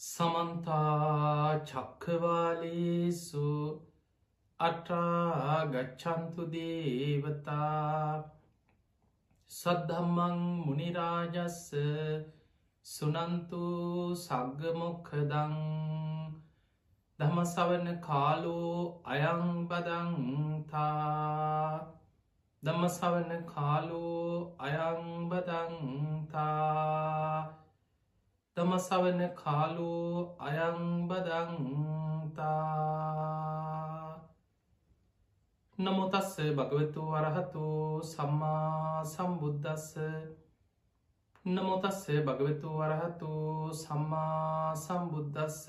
සමන්තා චක්කවාලේසු අටාගච්චන්තු දේවතා සද්ධම්මං මුනිරාජස්ස සුනන්තු සග්ගමොක්කදං දමසවන කාලෝ අයංබදංතා දමසවන කාලෝ අයංබදංතා තමසවන කාලෝ අයංබදංතා නමුතස්ස භගවතු වරහතු සම්මා සම්බුද්ධස්ස නමුතස්ස භගවතු වරහතු සම්මා සම්බුද්ධස්ස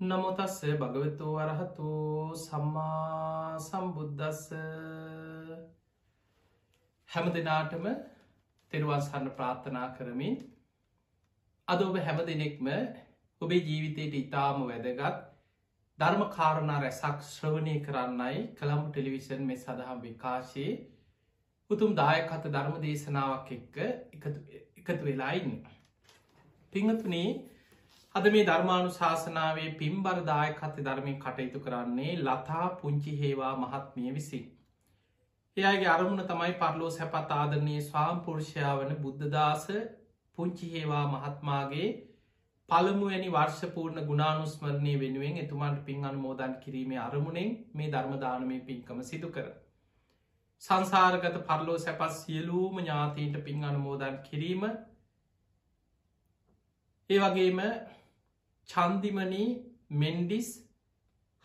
නමුතස්ස භගවතු වරහතු සම්මා සම්බුද්ධස්ස හැම දෙනාටම තෙරවාසන්න ප්‍රාර්ථනා කරමින් අද ඔබ හැම දෙනෙක්ම ඔබේ ජීවිතයට ඉතාම වැදගත් ධර්ම කාරණා රැසක් ශ්‍රවණය කරන්නයි කළම්පු ටෙලිවිෂන් මේ සඳහම් විකාශයේ උතුම් දායකත ධර්ම දේශනාවක් එක්ක එකතු වෙලායින්න. පිංහතුනේ අද මේ ධර්මානු ශාසනාවේ පිම්බර දායකත ධර්මය කටයුතු කරන්නේ ලතා පුංචි හේවා මහත්මිය විසින්. එයාගේ අරමුණ තමයි පරලෝ සැපත් ආදරනය ස්වාම්පුරුෂයා වන බුද්ධදාස පුංචි හේවා මහත්මාගේ පළමුුවනි වර්ෂපූර්ණ ගුණානුස්මරණය වෙනුවෙන් එතුමාට පින් අනුමෝදන් කිරීමේ අරමුණෙන් මේ ධර්මදානමය පින්කම සිදු කර. සංසාරගත පරලෝ සැපස් සියලූම ඥාතීන්ට පින් අනුමෝදන් කිරීම ඒ වගේම චන්දිමනී මෙන්ඩිස්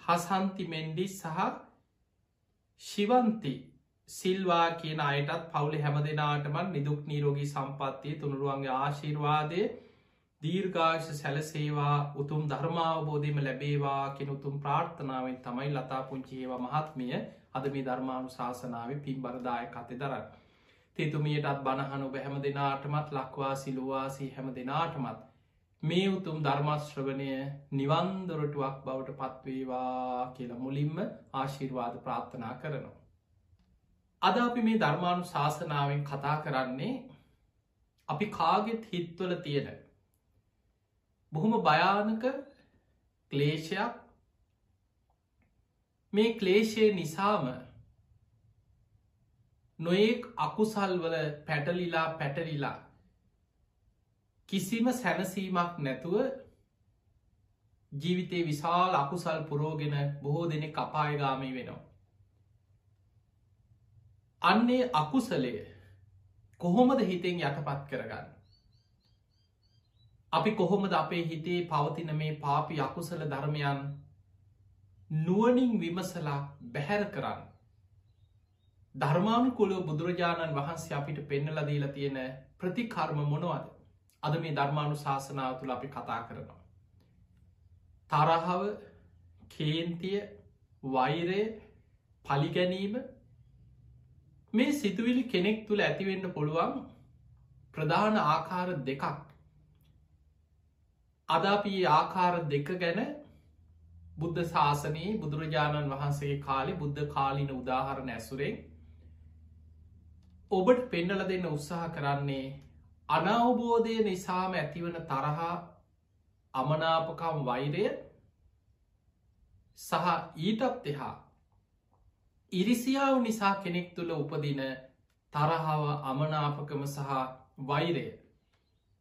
හසන්ති මෙන්ඩිස් සහ ශිවන්ති සිල්වා කියන අයටත් පවුලි හැම දෙනාටමත් නිදුක් නීරෝගී සම්පත්තිය තුනුරුවන්ගේ ආශීර්වාදය දීර්ඝාශ සැලසේවා උතුම් ධර්මාවබෝධීම ලැබේවා කෙන උතුම් ප්‍රාර්ථනාවෙන් තමයි ලතා පුංචිේවා මහත්මිය අද මේ ධර්මානු ශාසනාව පින්බරදාය කතෙ දරන්න. තෙතුමියටත් බණහනු බැහැම දෙනාටමත් ලක්වා සිලුවාසී හැම දෙනාටමත් මේ උතුම් ධර්මශ්‍රවනය නිවන්දොරටුවක් බවට පත්වේවා කියලා මුලින්ම ආශිර්වාද ප්‍රාර්ථනා කරනවා. අද අපි මේ ධර්මාණු ශාසනාවෙන් කතා කරන්නේ අපි කාගෙත් හිත්වල තියෙන බොහොම භයානක ක්ලේෂයක් මේ ක්ලේෂය නිසාම නොයෙක් අකුසල්වල පැටලිලා පැටලිලා කිසිම සැනසීමක් නැතුව ජීවිතේ විශාල් අකුසල් පුරෝගෙන බොහෝ දෙනෙ කපායගාමී වෙනවා. අන්නේ අකුසලය කොහොමද හිතෙන් යටපත් කරගන්න. අපි කොහොමද අපේ හිතේ පවතින මේ පාපි අකුසල ධර්මයන් නුවනින් විමසලා බැහැර කරන්න. ධර්මානුකුලෝ බුදුරජාණන් වහන්සේ අපිට පෙන්නල දීලා තියෙන ප්‍රතිකර්ම මොනවද අද මේ ධර්මානු ශාසනාව තුළ අපි කතා කරනවා. තරහව කේන්තිය වෛරය පලිගැනීම මේ සිතුවිලි කෙනෙක් තුළ ඇතිවෙන්න පුළුවන් ප්‍රධාන ආකාර දෙකක්. අද අපි ආකාර දෙක ගැන බුද්ධ ශාසනයේ බුදුරජාණන් වහන්සේ කාලෙ බුද්ධ කාලින උදාහරණ ඇසුරෙන් ඔබට පෙන්නල දෙන්න උත්සාහ කරන්නේ අනවබෝධය නිසාම ඇතිවන තරහා අමනාපකම් වෛරය සහ ඊටත් එහා ඉරිසියාව නිසා කෙනෙක් තුළ උපදින තරහාව අමනාපකම සහ වෛරය.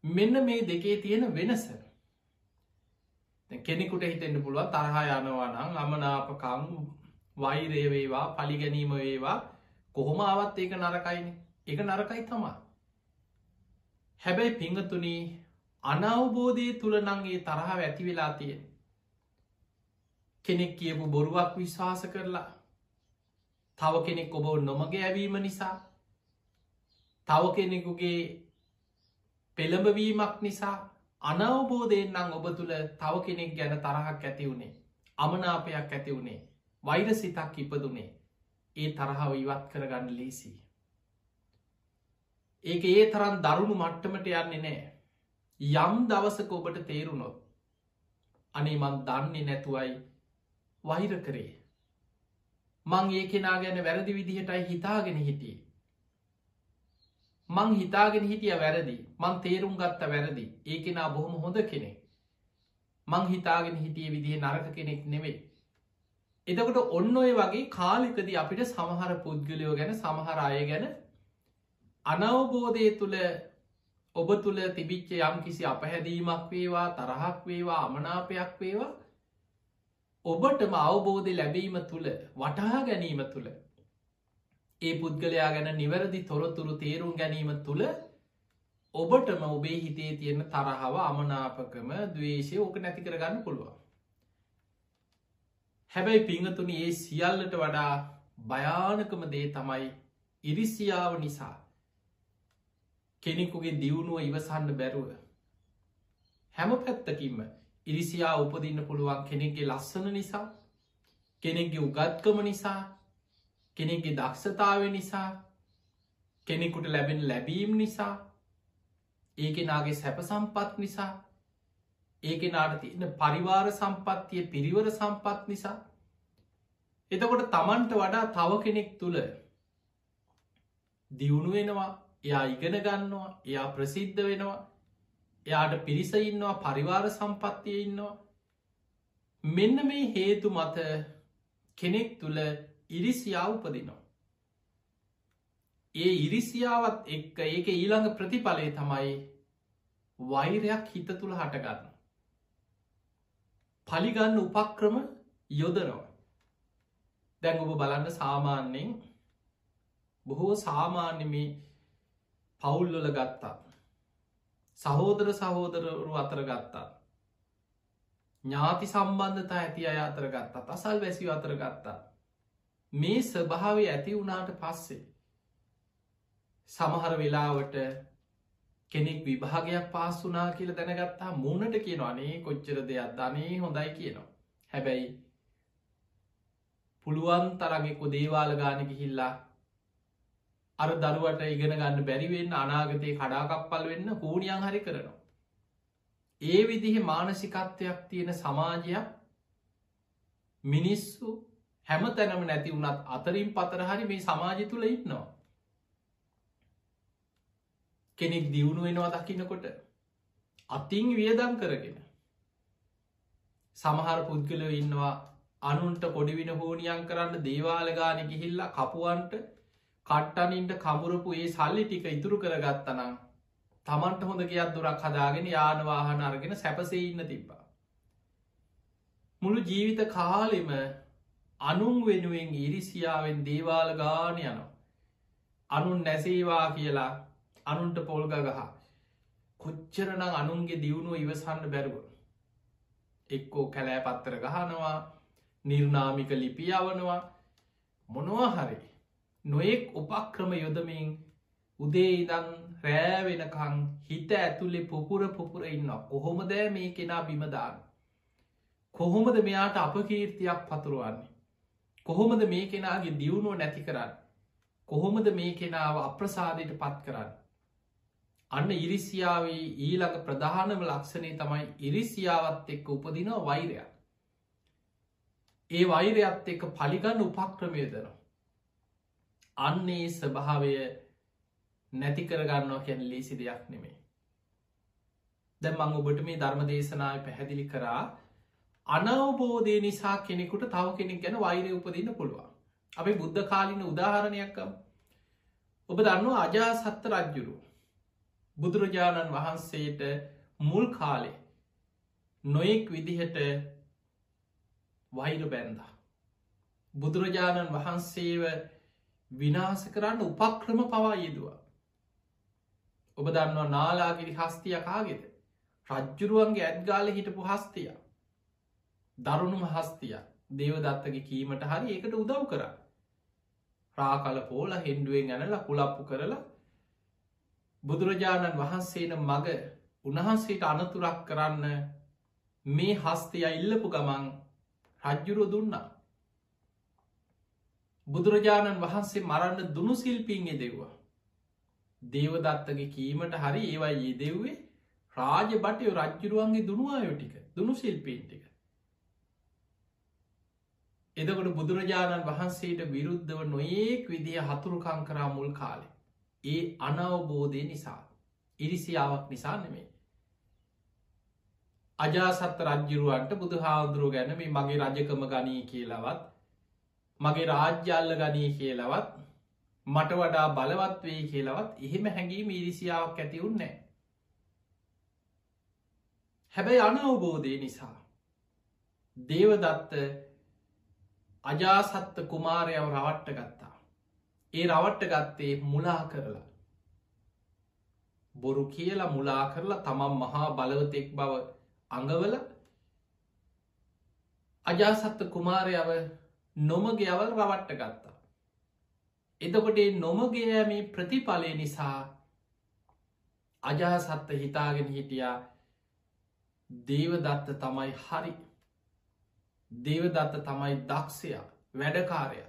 මෙන්න මේ දෙකේ තියෙන වෙනස. කෙනෙකුට හිතෙන්න්න පුළුව තරහා යනවා නම් අමනාපකම් වෛරය වේවා පලිගැනීම වේවා කොහොම ආවත් ඒක නරකයින. එක නරකයි තමා හැබැයි පිංහතුනී අනවබෝධය තුළ නංගේ තරහ ඇති වෙලා තියෙන කෙනෙක් කියපු බොරුවක් විශ්වාස කරලා තව කෙනෙක් ඔබ නොමග ඇවීම නිසා තව කෙනෙකුගේ පෙළඹවීමක් නිසා අනවබෝධයෙන් නං ඔබ තුළ තව කෙනෙක් ගැන තරහක් ඇති වුණේ අමනාපයක් ඇති වුණේ වෛර සිතක් ඉපදුනේ. ඒ තරහාව ඉවත් කරගන්න ලේසි. ඒක ඒ තරන් දරුණු මට්ටමට යන්නේ නෑ. යම් දවසක ඔබට තේරුණොත් අනේ මන් දන්නේ නැතුවයි වෛර කරේ. මං ඒ කෙනා ගැන වැරදි විදිහටයි හිතාගෙන හිටිය. මං හිතාගෙන හිටිය වැරදි මං තේරුම් ගත්ත වැරදි ඒ කෙනා බොහොම හොඳ කෙනෙ. මං හිතාගෙන හිටිය විදිහ නරක කෙනෙක් නෙවෙයි. එතකොට ඔන්න ඔය වගේ කාලිකද අපිට සමහර පුද්ගලයෝ ගැන සමහර අය ගැන අනවබෝධය තුළ ඔබ තුළ තිබිච්ච යම් කිසි අපහැදීමක් වේවා තරහක් වේවා අමනාපයක් වේවා ඔබටම අවබෝධය ලැබීම තුළ වටහා ගැනීම තුළ ඒ පුද්ගලයා ගැන නිවැරදි තොරතුරු තේරුම් ගැනීම තුළ ඔබටම ඔබේ හිතේ තියෙන තරහව අමනාපකම දවේශය ඕක නැති කරගන්න පුළුවන්. හැබැයි පිංහතුනි ඒ සියල්ලට වඩා භයානකම දේ තමයි ඉරිසියාව නිසා කෙනෙකුගේ දියුණුව ඉවසන්න බැරුව. හැම පැත්තකින්ම ඉරිසියා උපදින්න පුළුවන් කෙනෙක්ගේ ලස්සන නිසා කෙනෙක්ගේ උගත්කම නිසා කෙනෙක්ගේ දක්ෂතාව නිසා කෙනෙකුට ලැබෙන ලැබීම් නිසා ඒකෙනාගේ සැප සම්පත් නිසා ඒකෙනාට තියන්න පරිවාර සම්පත්තිය පිරිවර සම්පත් නිසා. එතකොට තමන්ට වඩා තව කෙනෙක් තුළ දියුණු වෙනවා එයා ඉගෙන ගන්නවා එයා ප්‍රසිද්ධ වෙනවා එයාට පිරිස ඉන්නවා පරිවාර සම්පත්තිය ඉන්නවා මෙන්න මේ හේතු මත කෙනෙක් තුළ ඉරිසියාව උපදිනවා. ඒ ඉරිසියාවත් එක්ක ඒක ඊළඟ ප්‍රතිඵලය තමයි වෛරයක් හිත තුළ හටගන්න. පලිගන්න උපක්‍රම යොදනවා. දැන් ඔබ බලන්න සාමාන්‍යයෙන් බොහෝ සාමාන්‍ය මේ පවුල්ලොල ගත්තා සහෝදර සහෝදරරු අතර ගත්තා. ඥාති සම්බන්ධතා ඇති අය අතර ගත්තා අසල් වැසිව අතර ගත්තා. මේ ස්වභාව ඇති වුණාට පස්සේ. සමහර වෙලාවට කෙනෙක් විභාගයක් පාස් වනා කියල දැනගත්තා මුණට කියන අනේ කොච්චර දෙයක් ධනේ හොඳයි කියනවා. හැබැයි පුළුවන් තරගෙ කොදේවාල ගාන ගිහිල්ලා අර දරුවට ඉගෙන ගන්න බැරිවෙන්න අනාගතය කඩාකප්පල් වෙන්න හූනියන් හරි කරනවා. ඒ විදිහ මානසිකත්වයක් තියෙන සමාජයක් මිනිස්සු හැම තැනම නැති වුණත් අතරින් පතරහරි මේ සමාජ තුළ ඉන්නවා. කෙනෙක් දියුණු වෙනවා දකින්නකොට අතින් වියදම් කරගෙන සමහර පුද්ගලව ඉන්නවා අනුන්ට කොඩිවින හෝනියන් කරන්න දේවාලගාන ගිහිල්ලා කපුවන්ට කට්ටනින්ට කමුරපු ඒ සල්ලි ටික ඉතුරු කරගත්තනම් තමන්ට හොඳ කියත් දුරක් හදාගෙන යානවාහන අරගෙන සැපසේ ඉන්න තිබ්බා. මුළු ජීවිත කාලෙම අනුන් වෙනුවෙන් ඉරිසියාවෙන් දේවාල ගාන යනවා. අනුන් නැසේවා කියලා අනුන්ට පොල්ග ගහ. කොච්චරන අනුන්ගේ දියුණුව ඉවසන්න බැරුව. එක්කෝ කැලෑ පත්තර ගහනවා නිර්නාමික ලිපියවනවා මොනවා හරි නොයෙක් උපක්‍රම යොදමින් උදේ ඉදන් රෑවෙනකං හිත ඇතුළෙ පුපුර පුපුර ඉන්න කොහොම දෑ මේ කෙනා බිමදාන්න. කොහොමද මෙයාට අපකීර්තියක් පතුරුවන්නේ. කොහොමද මේ කෙනාගේ දියුණුව නැති කරන්න. කොහොමද මේ කෙනාව අප්‍රසාදයට පත් කරන්න. අන්න ඉරිසියාවේ ඊළඟ ප්‍රධානම ලක්ෂණය තමයි ඉරිසියාවත් එක්ක උපදිනව වෛරයක්. ඒ වෛරයත් එක පලිගන්න උපක්‍රමය දෙනවා. අන්නේ ස්වභාවය නැති කරගන්නවා කැන ලේසි දෙයක් නෙමේ. දැ මං ඔබට මේ ධර්ම දේශනාව පැහැදිලි කරා අනවබෝධය නිසා කෙනෙකුට තව කෙනෙක් ගැන වෛරය උපදින්න පුළුවන්. අපි බුද්ධ කාලින උදාහරණයක්කම්. ඔබ දන්නවා අජා සත්ත රජ්ජුරු. බුදුරජාණන් වහන්සේට මුල් කාලේ නොයෙක් විදිහට වෛර බැන්ද. බුදුරජාණන් වහන්සේව විනාස කරන්න උපක්‍රම පවා යෙදවා. ඔබ දන්නවා නාලාගිරි හස්තිය කාගෙද. රජ්ජුරුවන්ගේ ඇත්ගාල හිටපු හස්තිය. දරුණුම හස්තිය දේවදත්තගේ කීමට හරි ඒකට උදව් කර. රාකල පෝල හෙන්ඩුවෙන් ඇනල කුලප්පු කරලා බුදුරජාණන් වහන්සේන මග උන්වහන්සේට අනතුරක් කරන්න මේ හස්තිය ඉල්ලපු ගමන් රජ්ජුරුව දුන්නා. බුදුරජාණන් වහන්සේ මරන්න දුනු සිල්පින් එදෙව්වා. දේවදත්තගේ කීමට හරි ඒවා යෙදෙව්වේ රාජ බටයෝ රජ්ජුරුවන්ගේ දුනුවායෝ ටික දුනු සිල්පීන් ටික. එදකොට බුදුරජාණන් වහන්සේට විරුද්ධව නොඒක් විදිහ හතුරුකං කරා මුල් කාලෙ. ඒ අනවබෝධය නිසා ඉරිසියාවක් නිසා නෙමේ. අජාසත්ත රජ්ජුරුවන්ට බුදු හාමුදුරුව ගැන මේ මගේ රජකම ගනී කියලවත් මගේ රාජ්‍යල්ල ගනී කියලවත් මට වඩා බලවත් වේ කියලවත් එහෙම හැඟීම ඉරිසියාවක් ඇතිවුන්නෑ හැබැයි අනවබෝධය නිසා දේවදත්ත අජාසත්ත කුමාරයව රවට්ට ගත්තා. ඒ රවට්ට ගත්තේ මුලා කරලා. බොරු කියලා මුලා කරලා තමන් මහා බලවතෙක් බව අඟවල අජාසත්ත කුමාරයව නොමගයවල් රවට්ට ගත්තා. එතකොට නොමගයෑමේ ප්‍රතිඵලය නිසා අජාසත්ත හිතාගෙන හිටියා දේවදත්ත තමයි හරි. දේවදත්ත තමයි දක්ෂය වැඩකාරය.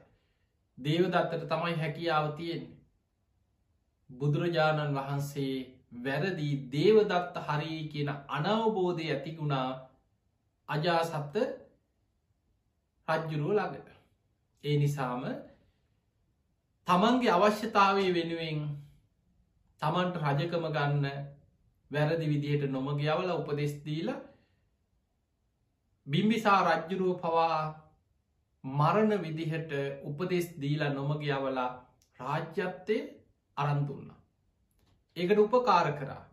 දේවදත්තට තමයි හැකියාව තියෙන් බුදුරජාණන් වහන්සේ වැරදි දේවදත්ත හරි කියන අනවබෝධය ඇතිගුණා අජාසත්ත රජ්ජුරුව ළඟට. ඒ නිසාම තමන්ගේ අවශ්‍යතාවය වෙනුවෙන් තමන්ට රජකම ගන්න වැරදි විදිහට නොමගයවල උපදෙස්දීල බිම්බිසා රජ්ජුරුව පවා මරණ විදිහට උපදෙස් දීලා නොමගයවලා රාජ්‍යත්තය අරන්තුන්න. ඒකට උපකාර කරා.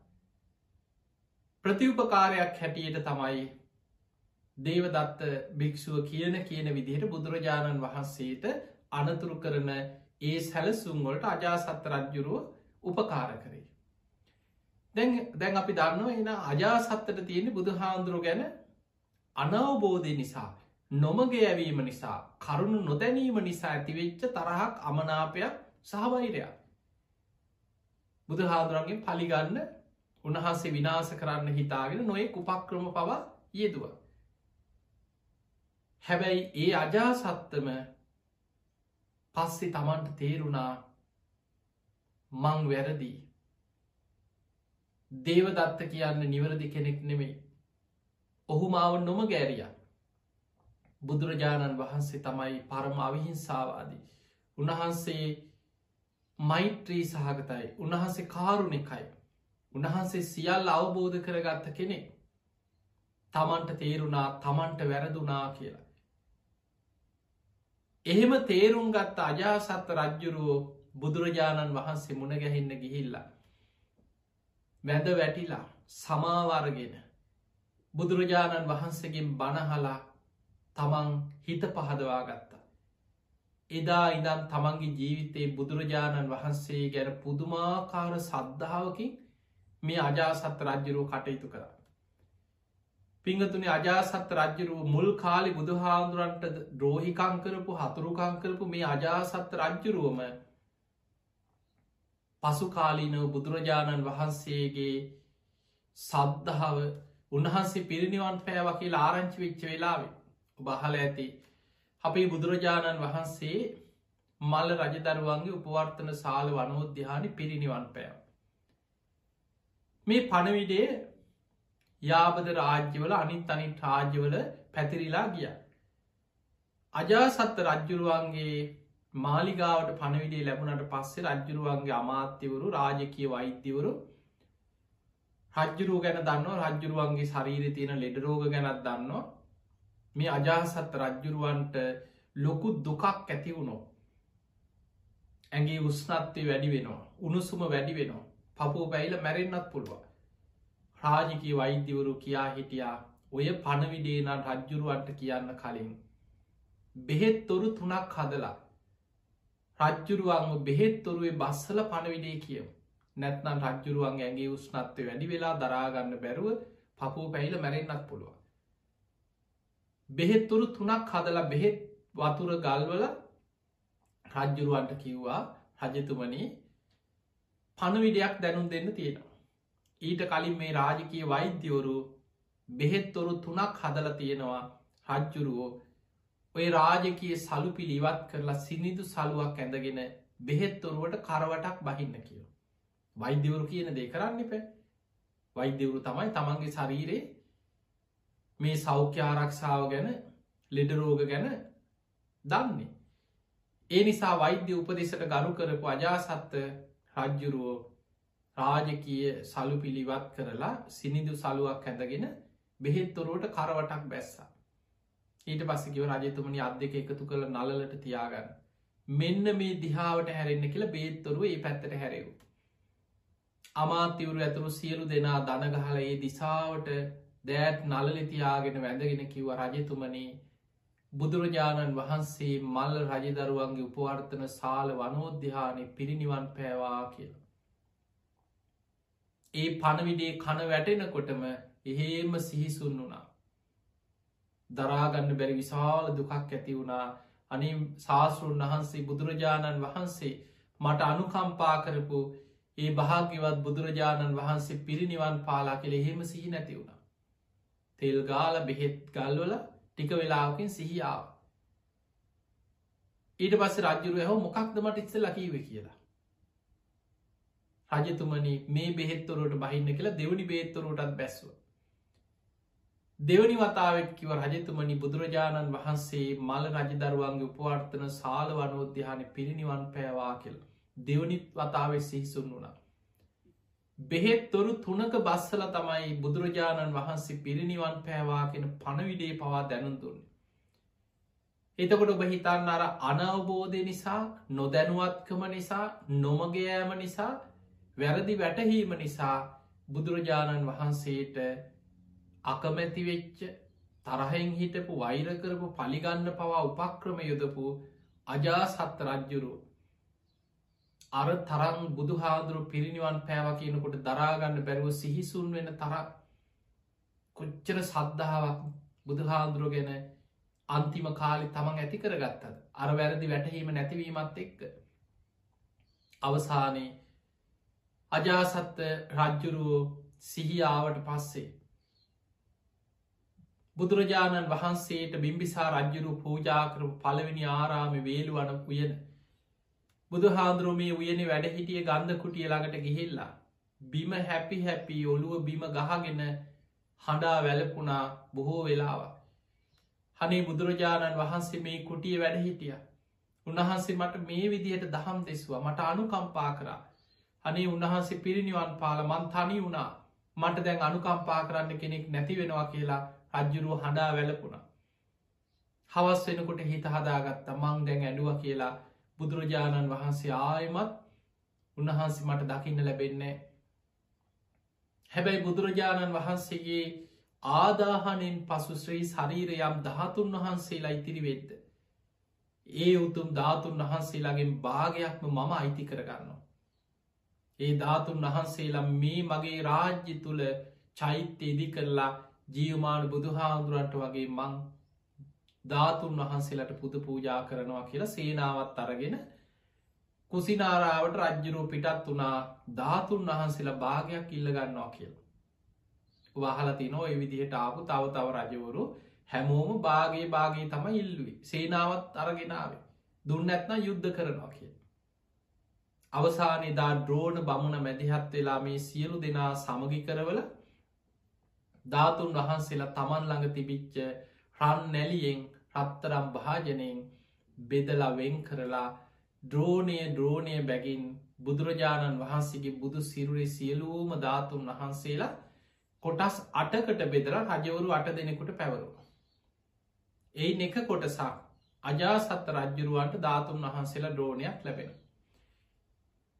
ප්‍රතිඋපකාරයක් හැටියට තමයි දේවදත්ත භික්‍ෂුව කියන කියන විදිහට බුදුරජාණන් වහන්සේට අනතුරු කරන ඒ සැලසුන්වලට අජාසත්ත රජ්ජුරුව උපකාර කරේ. දැන් අපි දන්නව එන අජාසත්තට තියෙන බුදු හාන්දුරු ගැන අනවබෝධය නිසා නොමග ඇවීම නිසා කරුණු නොදැනීම නිසා ඇතිවෙච්ච තරහක් අමනාපයක් සහවෛරයක් බුදු හාදුරන්ගේ පලිගන්න උන්වහන්සේ විනාස කරන්න හිතාගෙන නොයෙක් උපක්‍රම පවා යෙදුව. හැබැයි ඒ අජාසත්තම පස්සෙ තමන්ට තේරුණා මං වැරදී. දේවදත්ත කියන්න නිවරදි කෙනෙක් නෙමෙයි. ඔහු මාව නොම ගෑරිය. බුදුරජාණන් වහන්සේ තමයි පරම අවිහිංසාවාදී. උන්වහන්සේ මෛත්‍රී සහගතයි උන්වහන්සේ කාරුණෙකයි උන්වහන්සේ සියල් අවබෝධ කරගත්ත කෙනෙක් තමන්ට තේරුණා තමන්ට වැරදුනා කියලා. එහෙම තේරුම් ගත්ත අජාසත්ත රජ්ජුරුවෝ බුදුරජාණන් වහන්සේ මුණගැහින්න ගිහිල්ලා. වැඳ වැටිලා සමාවරගෙන බුදුරජාණන් වහන්සේගෙන් බණහලා තමන් හිත පහදවා ගත්තා. එදා ඉදම් තමන්ගේ ජීවිතයේ බුදුරජාණන් වහන්සේ ගැන පුදුමාකාර සද්ධාවකින් මේ අජාසත් රජ්ජරුව කටයුතු කර. පිංහතුනි අජාසත් රජ්ජරුව මුල් කාලි බුදුහාමුදුරන්ට ද්‍රෝහිකංකරපු හතුරුකංකරපු මේ අජාසත් රජ්ජුරුවම පසු කාලීනව බුදුරජාණන් වහන්සේගේ සද්ධාව උන්වහන්සේ පිරිනිවන් පෑවකිල් ආරංචි විච්ච වෙලාවේ බහල ඇති අපේ බුදුරජාණන් වහන්සේ මල්ල රජදරුවන්ගේ උපවර්තන සාල වනෝද්‍යානි පිරිනිවන් පෑව. මේ පණවිඩේ යාබද රාජ්‍යවල අනිත් අනිත් රාජ්‍යවල පැතිරිලා ගිය. අජාසත්ත රජ්ජුරුවන්ගේ මාලිගාවට පණවිඩේ ලැබුණට පස්සේ රජ්ජුරුවන්ගේ අමාත්‍යවරු රාජකය වෛද්‍යවරු රජ්ජුරුව ගැන දන්න රජ්ජුරුවන්ගේ ශරීර තියෙන ලෙඩරෝග ගැනත් දන්නවා මේ අජාසත් රජ්ජුරුවන්ට ලොකු දුකක් ඇති වුණෝ ඇගේ උස්නත්වය වැඩි වෙනවා උණුසුම වැඩි වෙනවා පපුූ පැයිල මැරෙන්න්නත් පුළුව රාජිකී වෛද්‍යවරු කියා හිටියා. ඔය පණවිඩේන රජ්ජුරුවන්ට කියන්න කලින් බෙහෙත් තොරු තුනක් හදලා රජ්ජුරුවන්ම බෙහෙත් තොරුවේ බස්සල පණවිඩේ කියව නැත්නම් රජ්ජුරුවන් ඇගේ උස්නත්වය වැඩි වෙලා දරාගන්න බැරුව පපුූ පැයිල මැරෙන්න්නත් පුළුව බෙහෙත්තුරු තුනක් හදලා බෙහෙත් වතුර ගල්වල රජ්ජුරුවන්ට කිව්වා රජතුමනි පණවිඩයක් දැනුම් දෙන්න තියෙනවා. ඊට කලින් මේ රාජකය වෛද්‍යවරු බෙහෙත්තොරු තුනක් හදල තියෙනවා රජ්ජුරුවෝ ඔය රාජකයේ සලු පිළිවත් කරලා සිනිදු සලුවක් ඇඳගෙන බෙහෙත්තොරුවට කරවටක් බහින්න කියෝ. වෛද්‍යවරු කියන දේ කරන්න පැ වෛද්‍යවරු තමයි තමන්ගේ ශරීරයේ මේ සෞඛ්‍ය ආරක්ෂාව ගැන ලෙඩරෝග ගැන දන්නේ. ඒ නිසා වෛද්‍ය උපදෙසට ගරු කරපු අජාසත්ත රජ්ජුරුවෝ රාජකය සලු පිළිවත් කරලා සිනිදු සලුවක් ඇඳගෙන බෙහෙත්තොරුවට කරවටක් බැස්සා. ඊට පස්සකිව රජතුමනි අත් දෙක එකතු කළ නලලට තියාගන්න. මෙන්න මේ දිහාාවට හැරෙන්න්න කියලා බේත්තොරුව ඒ පැත්තට හැරෙව්. අමාත්‍යවරු ඇතුරු සියලු දෙනා දනගහල ඒ දිසාවට දෑත් නලලිතියාගෙන වැඳගෙන කිව්ව රජතුමනේ බුදුරජාණන් වහන්සේ මල්ල රජදරුවන්ගේ උපවර්තන සාල වනෝද්‍යානය පිරිනිවන් පෑවා කියලා. ඒ පණවිඩේ කන වැටෙනකොටම එහෙම සිහිසුන් වුණා. දරාගන්න බැරි විශාල දුකක් ඇති වුණා අනේ ශාස්තෘන් වහන්සේ බුදුරජාණන් වහන්සේ මට අනුකම්පා කරපු ඒ භාග්‍යවත් බුදුරජාණන් වහන්සේ පිරිනිවන් පාලා කෙළ එහෙම සිහි නැති වුණා. තෙල්ගාල බෙහෙත් ගල්වල ටික වෙලාවකින් සිහියාව. ඊට පස්ස රජ්ජුරුව හෝ මොකක්ද මට ඉත්ස ලකීව කියලා. රජතුමනි මේ බෙහෙත්තොරට බහින්න කියලා දෙවනි බේත්තොරටත් බැස්ව. දෙවනි වතාවත් කිව රජතුමනි බුදුරජාණන් වහන්සේ මල රජදරුවන්ගේ උපවර්තන සාල වනෝද්‍යාන පිරිනිවන් පෑවා කියලා. දෙවනිත් වතාව සිහිසුන් වුණා. බෙහෙත්තොරු තුනක බස්සල තමයි බුදුරජාණන් වහන්සේ පිරිනිවන් පෑවාගෙන පණවිඩේ පවා දැනුන්දුන්න. එතකොට ඔබ හිතන්න අර අනවබෝධය නිසා නොදැනුවත්කම නිසා නොමගයෑම නිසා වැරදි වැටහීම නිසා බුදුරජාණන් වහන්සේට අකමැතිවෙච්ච තරහෙන් හිටපු වෛරකරපු පලිගන්න පවා උපක්‍රම යොදපු අජාසත්ත රජ්ජුරු අර තරම් බුදු හාදුරු පිරිනිවන් පෑව කියනකොට දරාගන්න බැරුව සිහිසුන් වෙන තර කොච්චර සද්ධාවක් බුදු හාදුරුව ගැන අන්තිම කාලි තමන් ඇති කරගත්තද? අර වැරදි වැටහීම නැතිවීමත් එක්ක. අවසානයේ අජාසත්ත රජ්ජුරුවෝ සිහියාවට පස්සේ බුදුරජාණන් වහන්සේට බිම්බිසා රජ්ජුරු පූජාකරපු පළවෙනි ආරාමි වේලුවන උයන බුදු හාන්දුරුවමේ උයන වැඩ හිටිය ගන්ධ කුටිය ළඟට ගිහිල්ලා බිම හැපි හැපි ඔළුව බිම ගහගෙන හඬා වැලපුුණා බොහෝ වෙලාව. හනේ බුදුරජාණන් වහන්සේ මේ කුටිය වැඩ හිටිය. උන්වහන්සේ මට මේ විදියට දහම් දෙෙස්වා මට අනුකම්පා කරා. අනේ උන්වහන්සේ පිරිනිවන් පාල මන් තනි වුණා මට දැන් අනුකම්පා කරන්න කෙනෙක් නැති වෙනවා කියලා රජ්ජුරුව හඬා වැලපුුණා. හවස් වෙනකොට හිත හදාගත්ත මං දැන් ඇඩුව කියලා බුදුරජාණන් වහන්සේ ආයමත් උන්වහන්සේ මට දකින්න ලැබෙන්නේ. හැබැයි බුදුරජාණන් වහන්සේගේ ආදාහනෙන් පසු ශ්‍රී ශරීරයම් දහතුන් වහන්සේලා ඉතිරි වෙද්ද. ඒ උතුම් ධාතුන් වහන්සේලාගෙන් භාගයක්ම මම අයිති කරගන්නවා. ඒ ධාතුන් වහන්සේලා මේ මගේ රාජ්‍ය තුළ චෛත්‍ය ඉදි කරලා ජීවමාන බුදුහාදුරන්ට වගේ මං ධාතුන් වහන්සේලට පුද පූජා කරනවා කියලා සේනාවත් අරගෙන කුසිනාරාවට රජ්ජුරුව පිටත් වනා ධාතුන් වහන්සේලා භාගයක් ඉල්ලගන්නවා කියල. වහලති නෝ එවිදිහට ආපු තව තව රජවරු හැමෝම භාගේ භාගේ තම ඉල්ලුවි සේනාවත් අරගෙනාවේ දුන්න ඇත්න යුද්ධ කරනවා කිය. අවසානදා ද්‍රෝණ බමුණ මැදිහත් වෙලා මේ සියලු දෙනා සමගි කරවල ධාතුන් වහන්සේලා තමන් ළඟ තිබිච්ච රන් නැලියෙන් රත්තරම් භාජනයෙන් බෙදලවෙන් කරලා ද්‍රෝණය ද්‍රෝණය බැගින් බුදුරජාණන් වහන්සේගේ බුදු සිරුරේ සියලූම ධාතුන් වහන්සේලා කොටස් අටකට බෙදර රජවරු අට දෙනෙකුට පැවරුණ. ඒ එක කොටසක් අජාසත්ත රජ්ජුරුවන්ට ධාතුන් වහන්සේලා ද්‍රෝණයක් ලැබෙන.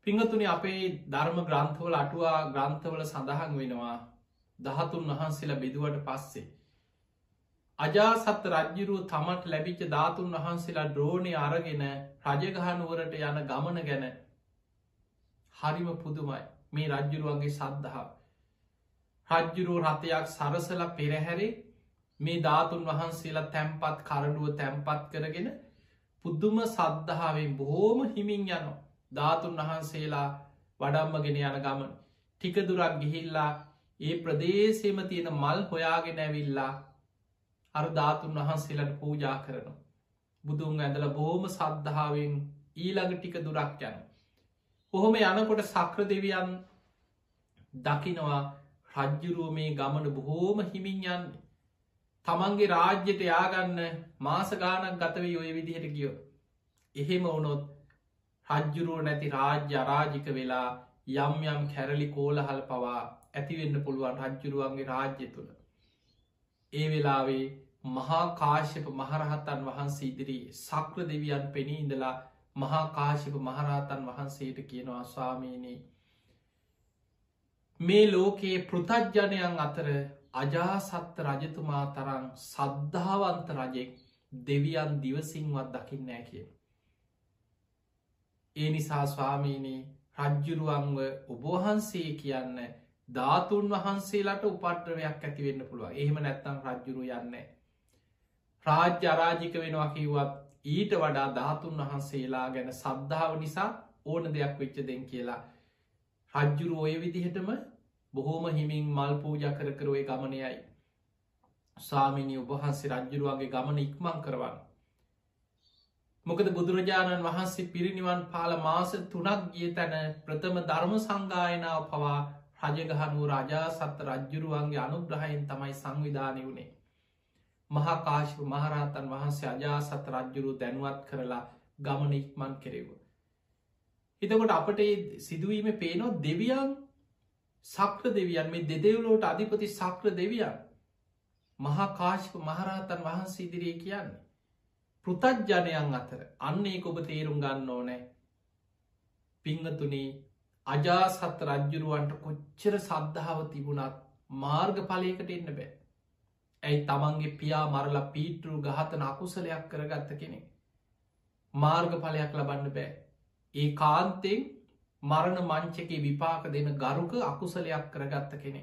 පිංහතුනි අපේ ධර්ම ග්‍රන්ථවල අටුවා ග්‍රන්ථවල සඳහන් වෙනවා දහතුන් වහන්සේලා බෙදුවට පස්සේ. අජාසත්ත රජ්ජිරුව තමට ලැබිච්ච ධාතුන් වහන්සේලා ද්‍රෝණය අරගෙන රජගහනුවරට යන ගමන ගැන හරිම පුදුමයි. මේ රජ්ජුරුවන්ගේ සද්ධහා. රජ්ජුරුව රථයක් සරසල පෙරහැරේ මේ ධාතුන් වහන්සේලා තැම්පත් කරඩුව තැම්පත් කරගෙන පුද්දුම සද්ධාවෙන් බොහෝම හිමින් යනෝ ධාතුන් වහන්සේලා වඩම්මගෙන යන ගමන් ටික දුරක් ගිහිල්ලා ඒ ප්‍රදේශයම තියෙන මල් හොයාගෙන ඇවිල්ලා අර ධාතුන් වහන්සේලට පූජා කරනවා. බුදුන් ඇඳල බෝම සද්ධාවෙන් ඊළඟ ටික දුරක් යන. කොහොම යනකොට සක්‍ර දෙවියන් දකිනවා රජ්ජුරුව මේ ගමන බොහෝම හිමින් යන්න. තමන්ගේ රාජ්‍යයට යාගන්න මාසගානක් ගතවී ඔය විදිහට ගියෝ. එහෙම වුණොත් රජ්ජුරුව නැති රාජ්‍ය අරාජික වෙලා යම් යම් කැරලි කෝලහල් පවා ඇතිවෙන්න පුළුවන් රජ්ජුරුවන්ගේ රාජ්‍ය තුළ. ඒ වෙලාවේ මහා කාශ්‍යප මහරහතන් වහන්සේ ඉදිරී සක්‍ර දෙවියන් පෙනී ඉඳලා මහා කාශිප මහරහතන් වහන්සේට කියනවා ස්වාමීනී මේ ලෝකයේ පෘතජ්ජනයන් අතර අජාසත්ත රජතුමා තරං සද්ධාවන්ත රජෙක් දෙවියන් දිවසිංවත් දකින්න නෑ කිය. ඒ නිසා ස්වාමීනී රජ්ජුරුවන්ව ඔබහන්සේ කියන්න ධාතුන් වහන්සේලාට උපට්‍රවයක් ඇතිවෙන්න පුළුව එහෙම නැත්තම් රජ්ජුරු යන්න. රාජ්‍ය අරාජික වෙනවා කිව්වත් ඊට වඩා ධාතුන් වහන්සේලා ගැන සද්ධාව නිසා ඕන දෙයක් වෙච්ච දෙන් කියලා. රජ්ජුරු ඔය විදිහටම බොහෝම හිමින් මල් පූජ කර කරුවේ ගමනයයි. සාමිනි උපහන්සේ රජ්ජුරුවන්ගේ ගමන ඉක්මං කරවන්න. මොකද බුදුරජාණන් වහන්සේ පිරිනිවන් පාල මාස තුනක් ගිය තැන ප්‍රථම ධර්ම සංගායනාව පවා රජගහනුව රජා සත්ත රජ්ජුරුවන්ගේ අනුග්‍රහයෙන් තමයි සංවිධානය වුණේ. මහාකාශව මහරහතන් වහන්සේ අජා සත රජ්ජුරු දැනුවත් කරලා ගමන ඉක්මන් කෙරෙව. හිතකොට අපට සිදුවීම පේනෝ දෙවියන් සක්‍ර දෙවියන් මේ දෙදෙව්ලෝට අධිපති සක්‍ර දෙවියන් මහාකාශප මහරහතන් වහන්සේ ඉදිරියේ කියන්නේ. පෘතජ්ජනයන් අතර අන්නේ ඔබ තේරුම් ගන්න ඕනෑ පිංහතුනේ අජාසත් රජ්ජුරුවන්ට කොච්චර සද්ධාව තිබුණත් මාර්ග පලයකට එන්න බෑ. ඇයි තමන්ගේ පියා මරලා පීටරු ගහතන අකුසලයක් කරගත්ත කෙනෙ. මාර්ග පලයක් ලබන්න බෑ. ඒ කාන්තෙන් මරණ මංචකේ විපාක දෙන ගරුක අකුසලයක් කරගත්ත කෙනෙ.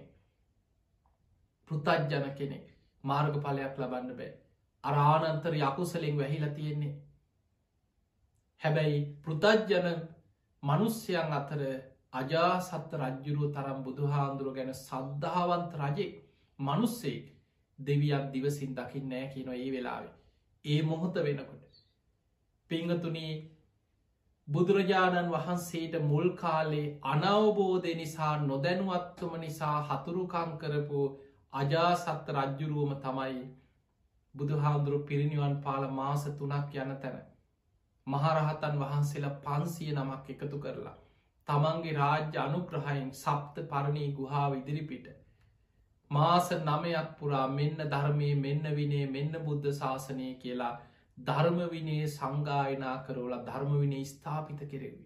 පෘතජ්ජන කෙනෙක් මාර්ග පලයක් ලබන්න බෑ. අරානන්තර යකුසලෙන් වැහිලා තියෙන්නේ. හැබැයි පෘතජ්ජන මනුස්්‍යයන් අතර අජාසත්ත රජ්ජුරුව තරම් බුදුහාන්දුරුව ගැන සද්ධාවන්ත රජෙක් මනුස්සෙක් දෙවියන් දිවසින් දකිින් නෑ කියනො ඒ වෙලාවේ. ඒ මොහොත වෙනකොට. පිංහතුනී බුදුරජාණන් වහන්සේට මුල් කාලේ අනවබෝධය නිසා නොදැනුවත්තුම නිසා හතුරුකං කරපු අජාසත්ත රජ්ජුරුවම තමයි බුදුහාදුරු පිරිනිවන් පාල මාස තුනක් යන තැන. මහරහතන් වහන්සේලා පන්සිය නමක් එකතු කරලා. තමන්ගේ රාජ්‍ය අනුග්‍රහයෙන් සප්ත පරණී ගුහාාව ඉදිරිපිට. මාස නමයක් පුරා මෙන්න ධර්මය මෙන්න විනේ මෙන්න බුද්ධ ශාසනය කියලා ධර්මවිනේ සංගායනා කරෝල ධර්මවිනේ ස්ථාපිත කෙරෙවි.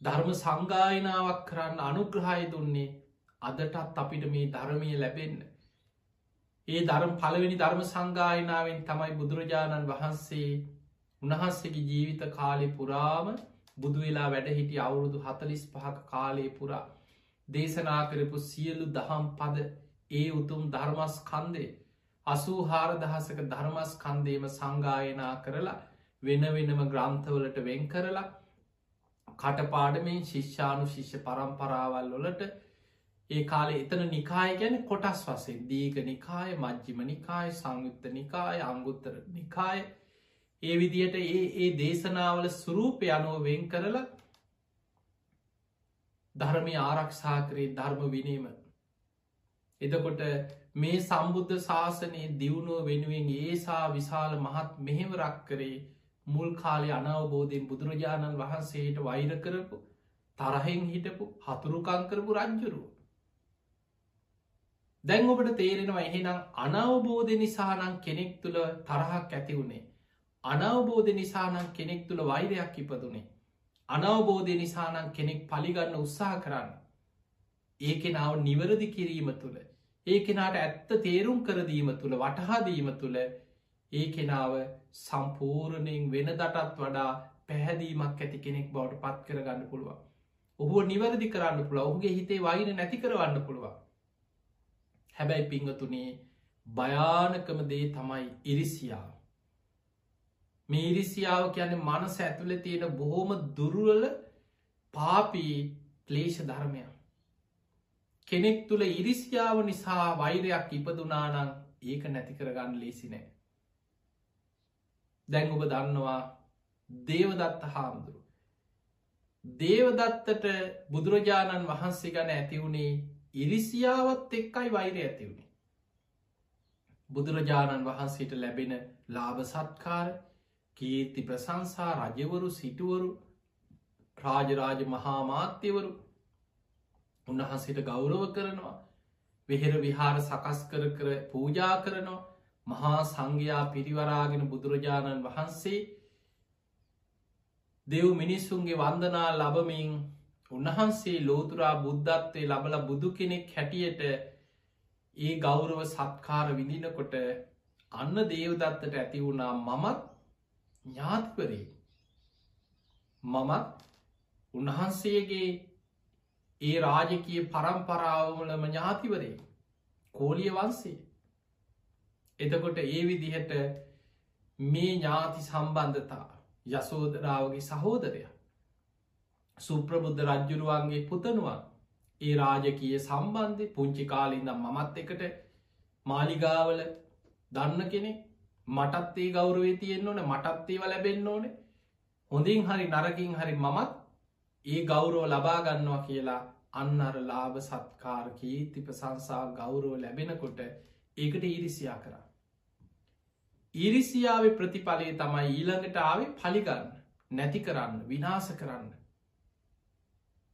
ධර්ම සංගායනාවක් කරන්න අනුග්‍රහය දුන්නේ අදටත් අපිට මේ ධර්මය ලැබෙන්න. ඒ ධර්ම පළවෙනි ධර්ම සංගායනාවෙන් තමයි බුදුරජාණන් වහන්සේ උන්වහන්සේගේ ජීවිත කාලෙ පුරාම බුදු වෙලා වැඩ හිටිය අවුරුදු හතලිස් පහක කාලය පුරා දේශනා කරපු සියලු දහම් පද ඒ උතුම් ධර්මස් කන්දේ අසූ හාරදහසක ධර්මස් කන්දේම සංගායනා කරලා වෙන වෙනම ග්‍රන්ථවලට වෙන් කරලා කටපාඩමෙන් ශිෂ්‍යානු ශිෂ්‍ය පරම්පරාවල් වලට ඒ කාලේ එතන නිකාය ගැන කොටස් වසේ දීග නිකාය මජ්ජිම නිකාය සංයුත්ත නිකාය අංගුත්තර නිකාය. ඒ විදියට ඒ ඒ දේශනාවල සුරූපය අනුව වෙන් කරලා ධර්මය ආරක්ෂා කරේ ධර්ම විනීම. එදකොට මේ සම්බුද්ධ ශාසනයේ දියුණුව වෙනුවෙන් ඒසා විශාල මහත් මෙහෙවරක් කරේ මුල් කාලය අනවබෝධයෙන් බුදුරජාණන් වහන්සේට වෛර කරපු තරහෙන් හිටපු හතුරුකංකරපු රංජුරුව දැන් ඔබට තේරෙනවා එහෙනම් අනවබෝධ නිසානං කෙනෙක් තුළ තරහක් ඇති වුණේ. අනවබෝධ නිසානං කෙනෙක් තුළ වෛරයක් ඉපදුනේ. අනවබෝධය නිසානං කෙනෙක් පලිගන්න උත්සාහ කරන්න. ඒ කෙනාව නිවරදි කිරීම තුළ. ඒ කෙනාට ඇත්ත තේරුම් කරදීම තුළ වටහාදීම තුළ ඒ කෙනාව සම්පූර්ණයෙන් වෙන දටත් වඩා පැහැදීමක් ඇති කෙනෙක් බවට පත් කරගන්න පුළුවන්. ඔහුව නිවැරදි කරන්න පුළ ඔහුගේ හිතේ වයින නැති කරවන්න පුළුවන්. හැබැයි පිංහතුනේ භයානකම දේ තමයි ඉරිසියාව. මේ ඉරිසියාව කියන්නේ මනස ඇතුළ තියෙන බොහෝම දුරුවල පාපී ක්ලේෂ ධර්මයක්. කෙනෙක් තුළ ඉරිසියාව නිසා වෛරයක් ඉපදුනානං ඒක නැති කරගන්න ලේසි නෑ. දැන් ඔබ දන්නවා දේවදත්ත හාමුදුරු. දේවදත්තට බුදුරජාණන් වහන්සේ ගන ඇතිවුණේ ඉරිසියාවත් එක්කයි වෛරය ඇතිවුණේ. බුදුරජාණන් වහන්සේට ලැබෙන ලාභ සත්කාර කීර්ති ප්‍රසංසා රජවරු සිටුවරු රාජරාජ මහාමාත්‍යවරු උන්වහන්සේට ගෞරව කරනවා වෙහෙර විහාර සකස් කර කර පූජා කරනවා මහා සංඝයා පිරිවරාගෙන බුදුරජාණන් වහන්සේ දෙව් මිනිස්සුන්ගේ වන්දනා ලබමින් උන්වහන්සේ ලෝතුරා බුද්ධත්වය ලබල බුදු කෙනෙක් හැටියට ඒ ගෞරව සත්කාර විඳිනකොට අන්න දේවදත්තට ඇති වුණා මමත් ඥාතිපරේ මමත් උන්වහන්සේගේ ඒ රාජකය පරම්පරාවමලම ඥාතිවරේ කෝලිය වන්සේ එතකොට ඒ විදිහට මේ ඥාති සම්බන්ධතා යසෝදරාවගේ සහෝදරය සුප්‍රබුද්ධ රජ්ජුරුවන්ගේ පුතනුවන් ඒ රාජකය සම්බන්ධය පුංචි කාලින්දම් මමත් එකට මාලිගාවල දන්න කෙනෙ මටත්තේ ගෞරවේ තියෙන්න්න ඕන මටත්තේව ලැබෙන්න්න ඕන. හොඳින් හරි නරකින් හරි මමත් ඒ ගෞරෝ ලබාගන්නවා කියලා අන්න අර ලාභ සත්කාරකී තිප සංසා ගෞරෝ ලැබෙනකොට ඒකට ඉරිසියා කරා. ඉරිසියාව ප්‍රතිඵලය තමයි ඊළඟට ආවේ පලිගන්න නැති කරන්න විනාස කරන්න.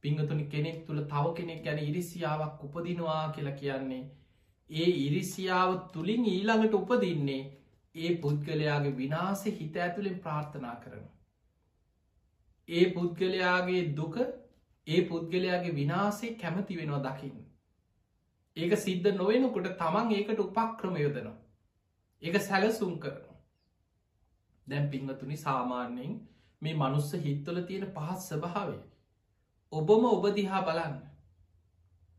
පිංහතුනි කෙනෙක් තුළ තව කෙනෙක් ගැන ඉරිසියාවක් උපදිනවා කියලා කියන්නේ ඒ ඉරිසියාව තුළින් ඊළඟට උපදින්නේ ඒ පුද්ගලයාගේ විනාස හිත ඇතුළෙන් ප්‍රාර්ථනා කරන. ඒ පුද්ගලයාගේ දුක ඒ පුද්ගලයාගේ විනාසේ කැමති වෙනවා දකින්න. ඒක සිද්ධ නොවෙනකොට තමන් ඒකට උපක්‍රම යොදනවා. එක සැලසුම් කරනවා. දැම් පිංහතුනි සාමාන්‍යයෙන් මේ මනුස්ස හිත්වල තියෙන පහත් ස්භාවය. ඔබම ඔබදිහා බලන්න.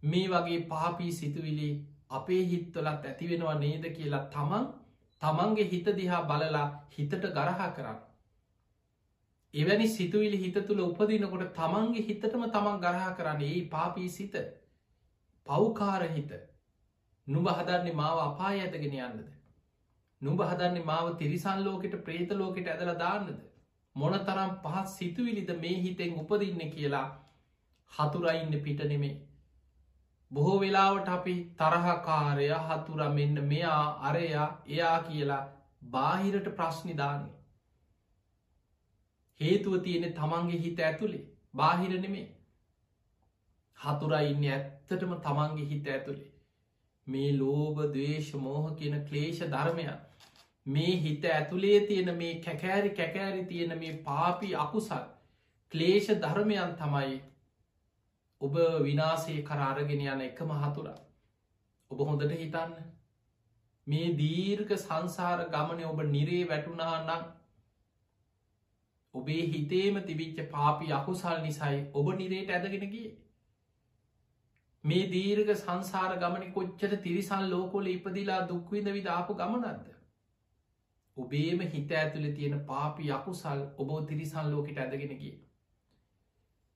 මේ වගේ පාපී සිතුවිලි අපේ හිත්වලත් ඇතිවෙනවා නේද කියලා තමන් තමන්ගේ හිත දිහා බලලා හිතට ගරහා කරන්න. එවැනි සිතුවිලි හිත තුළ උපදිනකොට තමන්ගේ හිතටම තමන් ගරහා කරන්න ඒ පාපී සිත පව්කාර හිත නුබ හදන්නේ මාව අපා ඇතගෙන යන්නද. නුඹ හදන්නේ මාව තිරිසන් ලෝකෙට ප්‍රේත ලෝකෙට ඇදල දාන්නද මොන තරම් පහත් සිතුවිලිද මේ හිතෙන් උපදින්න කියලා හතුරයින්න පිට නෙමේ බොහෝ වෙලාවට අපි තරහකාරය හතුර මෙන්න මෙයා අරයා එයා කියලා බාහිරට ප්‍රශ්නිදාන්නේ හේතුව තියෙන තමන්ගේ හිත ඇතුළේ බාහිර නෙමේ හතුරා ඉන්න ඇත්තටම තමන්ගේ හිත ඇතුළේ මේ ලෝබ දවේශ මෝහ කියන ක්ලේෂ ධර්මයක් මේ හිත ඇතුළේ තියෙන මේ කැකෑරි කැකෑරි තියෙන මේ පාපි අකුසල් ක්ලේෂ ධර්මයන් තමයි ඔබ විනාසේ කරාරගෙන යන එක මහතුරා ඔබ හොඳට හිතන්න. මේ දීර්ඝ සංසාර ගමන ඔබ නිරේ වැටුනා නම් ඔබේ හිතේම තිබිච්ච පාපි අකුසල් නිසයි ඔබ නිරේට ඇදගෙනගේ මේ දීර්ඝ සංසාර ගමන කොච්චර තිරිසල් ලෝකොල ඉපදිලා දුක්විද විදාපු ගමනක්ද? ඔබේම හිත ඇතුළ තියෙන පාපි යකුසල් ඔබෝ තිරිසන් ලෝකට ඇදගෙනගිය.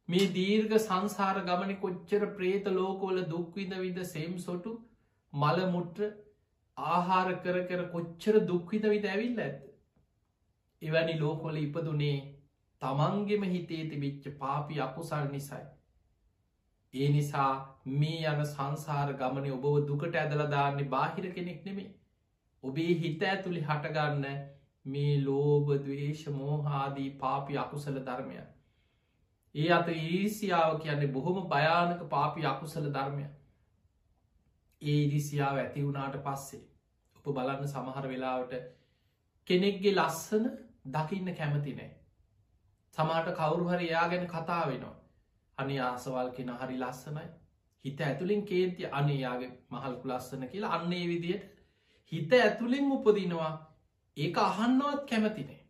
මේ දීර්ඝ සංසාර ගමන කොච්චර ප්‍රේත ලෝකෝල දුක්විද විද සෙම් සොටු මළමුට්‍ර ආහාර කර කර කොච්චර දුක්විද විද ඇවිල්ල ඇත්ත. එවැනි ලෝකොල ඉපදුනේ තමන්ගෙම හිතේ තිබිච්ච පාපි අකුසල් නිසයි. ඒ නිසා මේ යන සංසාර ගමන ඔබව දුකට ඇදලදාන්නේ බාහිර කෙනෙක් නෙමේ ඔබේ හිත ඇතුළි හටගන්න මේ ලෝබ දවේශ මෝහාදී පාපි අකුසල ධර්මය. ඒ අත ඉරිසියාව කියන්නේ බොහොම භයානක පාපි අකුසල ධර්මය. ඒ ඉරිසියාව ඇති වුණාට පස්සේ උප බලන්න සමහර වෙලාවට කෙනෙක්ගේ ලස්සන දකින්න කැමති නෑ. සමාට කවුරු හරි එයා ගැන කතා වෙනවා. අනි ආසවල් කෙන හරි ලස්සනයි. හිත ඇතුළින් කේන්ති අනයාගේ මහල්කු ලස්සන කියලා අන්නේ විදියට හිත ඇතුළෙන් උපදිනවා ඒක අහන්නවත් කැමතිනේ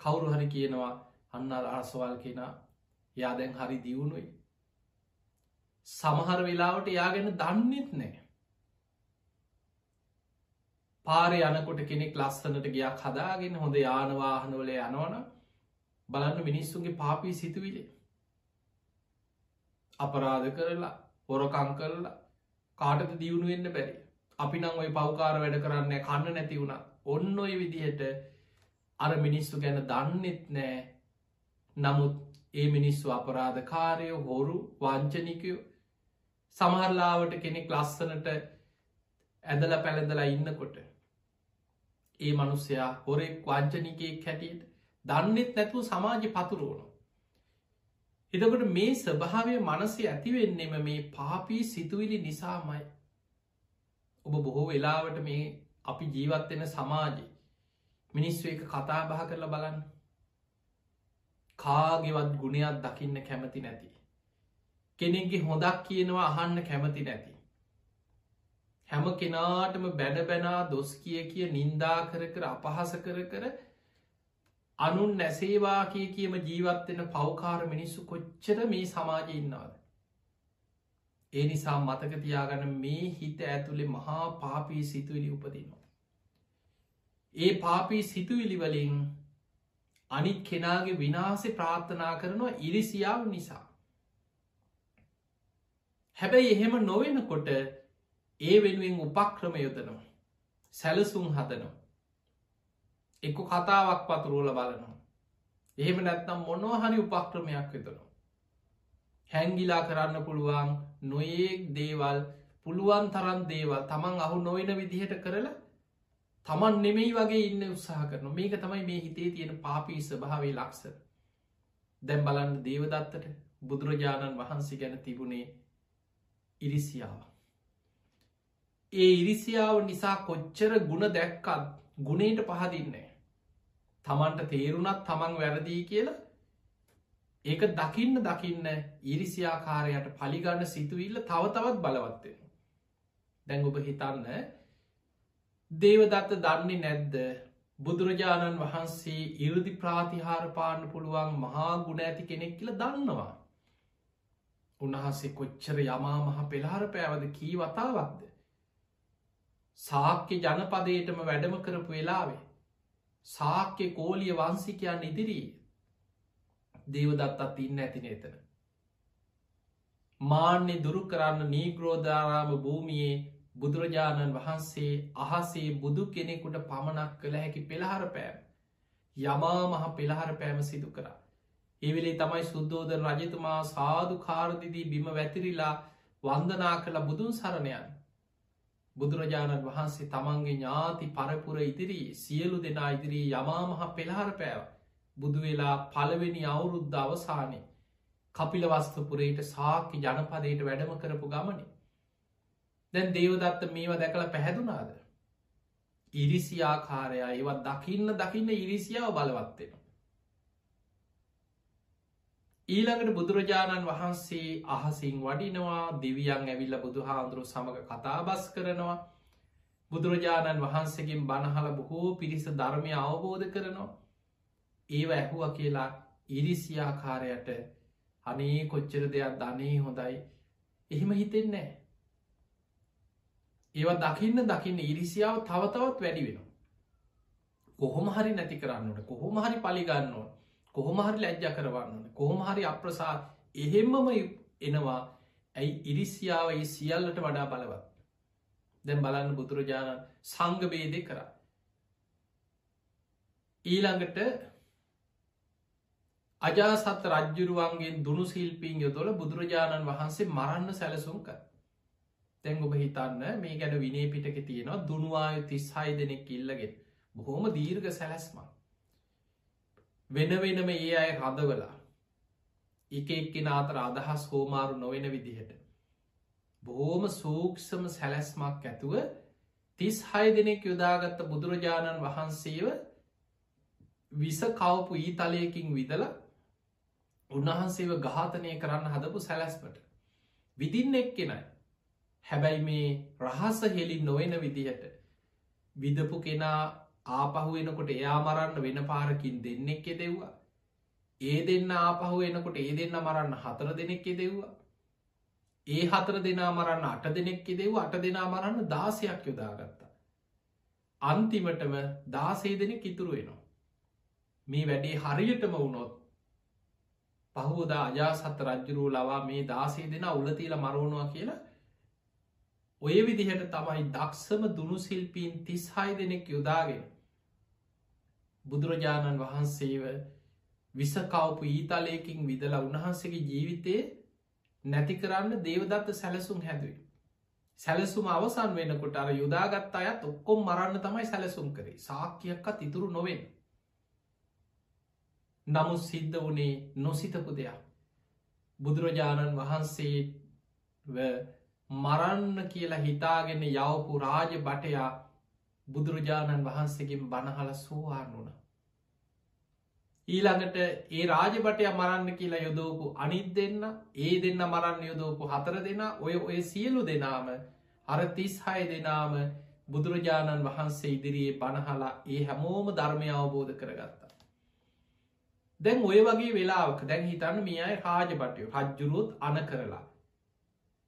කවුරු හරි කියනවා අන්න අරසවල් කෙන යා දැන් හරි දියුණුයි. සමහර වෙලාවට යා ගැන දන්නෙත් නෑ. පාර යනකොට කෙනෙක් ලස්සනට ගයක් හදාගෙන හොඳ යානවාහනවල යනවන බලන්න මිනිස්සුන්ගේ පාපී සිතුවිලේ. අපරාධ කරලා හොරකං කරලා කාටද දියුණු වෙන්න බැරි? අපි නං ඔය පවකාර වැඩ කරන්න කන්න නැති වුණ. ඔන්න ඔය විදිහට අර මිනිස්සු ගැන දන්නෙත් නෑ. නමුත් ඒ මිනිස්සු අපරාධකාරය හොරු වංචනිකයෝ. සමහරලාවට කෙනෙක් ලස්සනට ඇදල පැළඳලා ඉන්නකොට ඒ මනුස්සයා හොරෙක් වංචනිකයෙක් හැටියට දන්නෙත් නැතුව සමාජ පතුරුවන. එතකොට මේ ස්වභාවය මනසේ ඇතිවෙන්නෙම මේ පාපී සිතුවිලි නිසාමයි. ඔබ බොහෝ වෙලාවට මේ අපි ජීවත්වෙන සමාජයේ මිනිස්සු එක කතා බහ කරලා බලන්න. කාගෙවත් ගුණයක් දකින්න කැමති නැති. කෙනෙක්ගේ හොඳක් කියනවා අහන්න කැමති නැති. හැම කෙනාටම බැඩ බැනා දොස් කිය කිය නින්දා කර කර අපහස කර කර අනුන් නැසේවා කිය කියම ජීවත්වෙන පෞකාර මිනිස්සු කොච්චර මේ සමාජය ඉන්නාද. ඒ නිසා මතක තියාගන්න මේ හිත ඇතුළේ මහා පාපී සිතුවිලි උපදිනවා. ඒ පාපී සිතුවිලි වලින් අනිත් කෙනාගේ විනාසේ ප්‍රාර්ථනා කරනවා ඉරිසියාව නිසා. හැබැයි එහෙම නොවෙනකොට ඒ වෙනුවෙන් උපක්‍රම යොදනවා. සැලසුම් හදනවා. එක්ක කතාවක් පතුරුවල බලනවා. එහෙම නැත්නම් මොනොහරි උපක්‍රමයක් වෙතනවා. හැංගිලා කරන්න පුළුවන් නොයෙක් දේවල් පුළුවන් තරන් දේවල් තමන් අහු නොවෙන විදිහට කරලා තමන් නෙමෙයි වගේ ඉන්න උත්සාහ කරන මේක තමයි මේ හිතේ තියෙන පාපී ස්භාවේ ලක්සර දැම් බලන්න දේවදත්තට බුදුරජාණන් වහන්සේ ගැන තිබුණේ ඉරිසියාව. ඒ ඉරිසියාව නිසා කොච්චර ගුණ දැක්කත් ගුණයට පහදින්නේ. තමන්ට තේරුණත් තමන් වැරදිී කියලා ඒක දකින්න දකින්න ඉරිසියාකාරයට පලිගන්න සිතුවිල්ල තව තවත් බලවත්වෙන. දැන් ඔබ හිතන්න දේවදත්ත දන්නේ නැද්ද බුදුරජාණන් වහන්සේ ඉරදි ප්‍රාතිහාර පාන්න පුළුවන් මහා ගුණ ඇති කෙනෙක් කියල දන්නවා. උන්වහන්සේ කොච්චර යමා මහ පෙළහර පෑවද කී වතාවක්ද. සාක්‍ය ජනපදයටම වැඩම කරපු වෙලාවේ. සාක්‍ය කෝලිය වන්සිකයන් ඉදිරී දේවදත්තත් ඉන්න ඇතින එතන. මාන්‍ය දුරු කරන්න නීග්‍රෝධාරාම භූමියයේ බුදුරජාණන් වහන්සේ අහසේ බුදු කෙනෙකුට පමණක් කළ හැකි පෙළහර පෑම් යමා මහ පෙළහර පෑම සිදු කරා. එවෙලේ තමයි සුද්දෝද රජතුමා සාධු කාරදිදී බිම වැතිරිලා වන්දනා කළ බුදුන් සරණයන්. බුදුරජාණන් වහන්සේ තමන්ගේ ඥාති පරපුර ඉදිරී සියලු දෙනා ඉදිරී යමා මහ පෙළහර පෑව. බුදුවෙලා පළවෙනි අවුරුද්ධ අවසානය කපිලවස්තුපුරයට සාකි ජනපදයට වැඩම කරපු ගමනි. දැන් දේවදත්ත මේවා දැකළ පැහැදුනාද. ඉරිසියාකාරයා ඒවත් දකින්න දකින්න ඉරිසියාව බලවත්වෙන. ඊළඟට බුදුරජාණන් වහන්සේ අහසින් වඩිනවා දිවියන් ඇවිල්ල බුදු හාන්දුරු සමඟ කතාබස් කරනවා බුදුරජාණන් වහන්සේකින් බණහල බොහෝ පිරිස ධර්මය අවබෝධ කරනවා ඒව ඇහුව කියලා ඉරිසියාකාරයට අනේ කොච්චර දෙයක් ධනේ හොඳයි එහෙම හිතෙන්නේ ඒවා දකින්න දකින්න ඉරිසියාව තවතවත් වැඩි වෙන. කොහොම හරි නැති කරන්නට කොහොම හරි පලිගන්නවා කොහොම හරි ලැජ්ජ කරවන්නන කොහොම හරි අප්‍රසා එහෙම්මම එනවා. ඇයි ඉරිසියාව ඒ සියල්ලට වඩා බලවත්? දැන් බලන්න බුදුරජාණන් සංගබේදය කර. ඊළඟට අජාසත් රජ්ජුරුවන්ගේ දුනු සිල්පීන් යොතොල බුදුරජාණන් වහන්සේ මරන්න සැලසුම් කර තැන් ඔබ හිතන්න මේ ගැන විනේ පිටක තියෙනවා දුනුවාය තිස්හයි දෙනෙක් ඉල්ලගෙන. බොහෝම දීර්ග සැලැස්මක්. වෙන වෙනම ඒ අය රදවලා එක එක්කෙන අතර අදහස් හෝමාරු නොවෙන විදිහට බොහෝම සූක්ෂම සැලැස්මක් ඇතුව තිස් හය දෙනෙක් යොදාගත්ත බුදුරජාණන් වහන්සේව විස කවපු ඊතලයකින් විදල උන්වහන්සේව ඝාතනය කරන්න හදපු සැලැස්මට. විදින්න එක්කෙනයි. හැබැයි මේ රහස හෙළි නොවෙන විදිහට විදපු කෙනා ආපහු එනකොට එයා මරන්න වෙන පාරකින් දෙන්නෙක් එදෙව්වා ඒ දෙන්න ආපහු එනකොට ඒ දෙන්න මරන්න හතර දෙනෙක් එදෙව්වා ඒ හතර දෙනා මරන්න අට දෙනෙක් එදෙව් අට දෙනා මරන්න දාසයක් යොදාගත්තා. අන්තිමටම දාසේ දෙනෙක් ඉතුරු වෙනවා. මේ වැඩේ හරියටම වුණොත් පහුදා අජා සත රජ්ජුරූ ලවා මේ දාසේ දෙෙන උලතිීල මරෝණවා කියලා ඔය විදිහට තමයි දක්ෂම දුනු සිල්පීන් තිස්හයි දෙනෙක් යොදාගෙන බුදුරජාණන් වහන්සේව විසකවපු ඊතලයකින් විදලා උන්වහන්සේගේ ජීවිතය නැති කරන්න දේවදත්ත සැලසුම් හැදුවේ. සැලසුම අවසන් වෙනකොට අර යුදාගත් අයත් ඔක්කොම් මරන්න තමයි සැලසුම් කරේ සාක්‍යයක්කත් ඉතුරු නොවෙන්. නමුත් සිද්ධ වනේ නොසිතපු දෙයක්. බුදුරජාණන් වහන්සේ මරන්න කියලා හිතාගෙන යවපු රාජ බටයා බුදුරජාණන් වහන්සේකින් බණහල සෝවාන් වුණ. ඊළඟට ඒ රාජබටය මරන්න කියලා යොදෝපු අනිත් දෙන්න ඒ දෙන්න මරන්න යොදෝපු හතර දෙෙන ඔය ඔය සියලු දෙනාම අර තිස්හය දෙනාම බුදුරජාණන් වහන්සේ ඉදිරියේ බණහලා ඒ හැමෝම ධර්මය අවබෝධ කරගත්තා. දැන් ඔය වගේ වෙලාක දැන් හිතන්න මියයි රාජබටය රජ්ජුරුත් අන කරලා.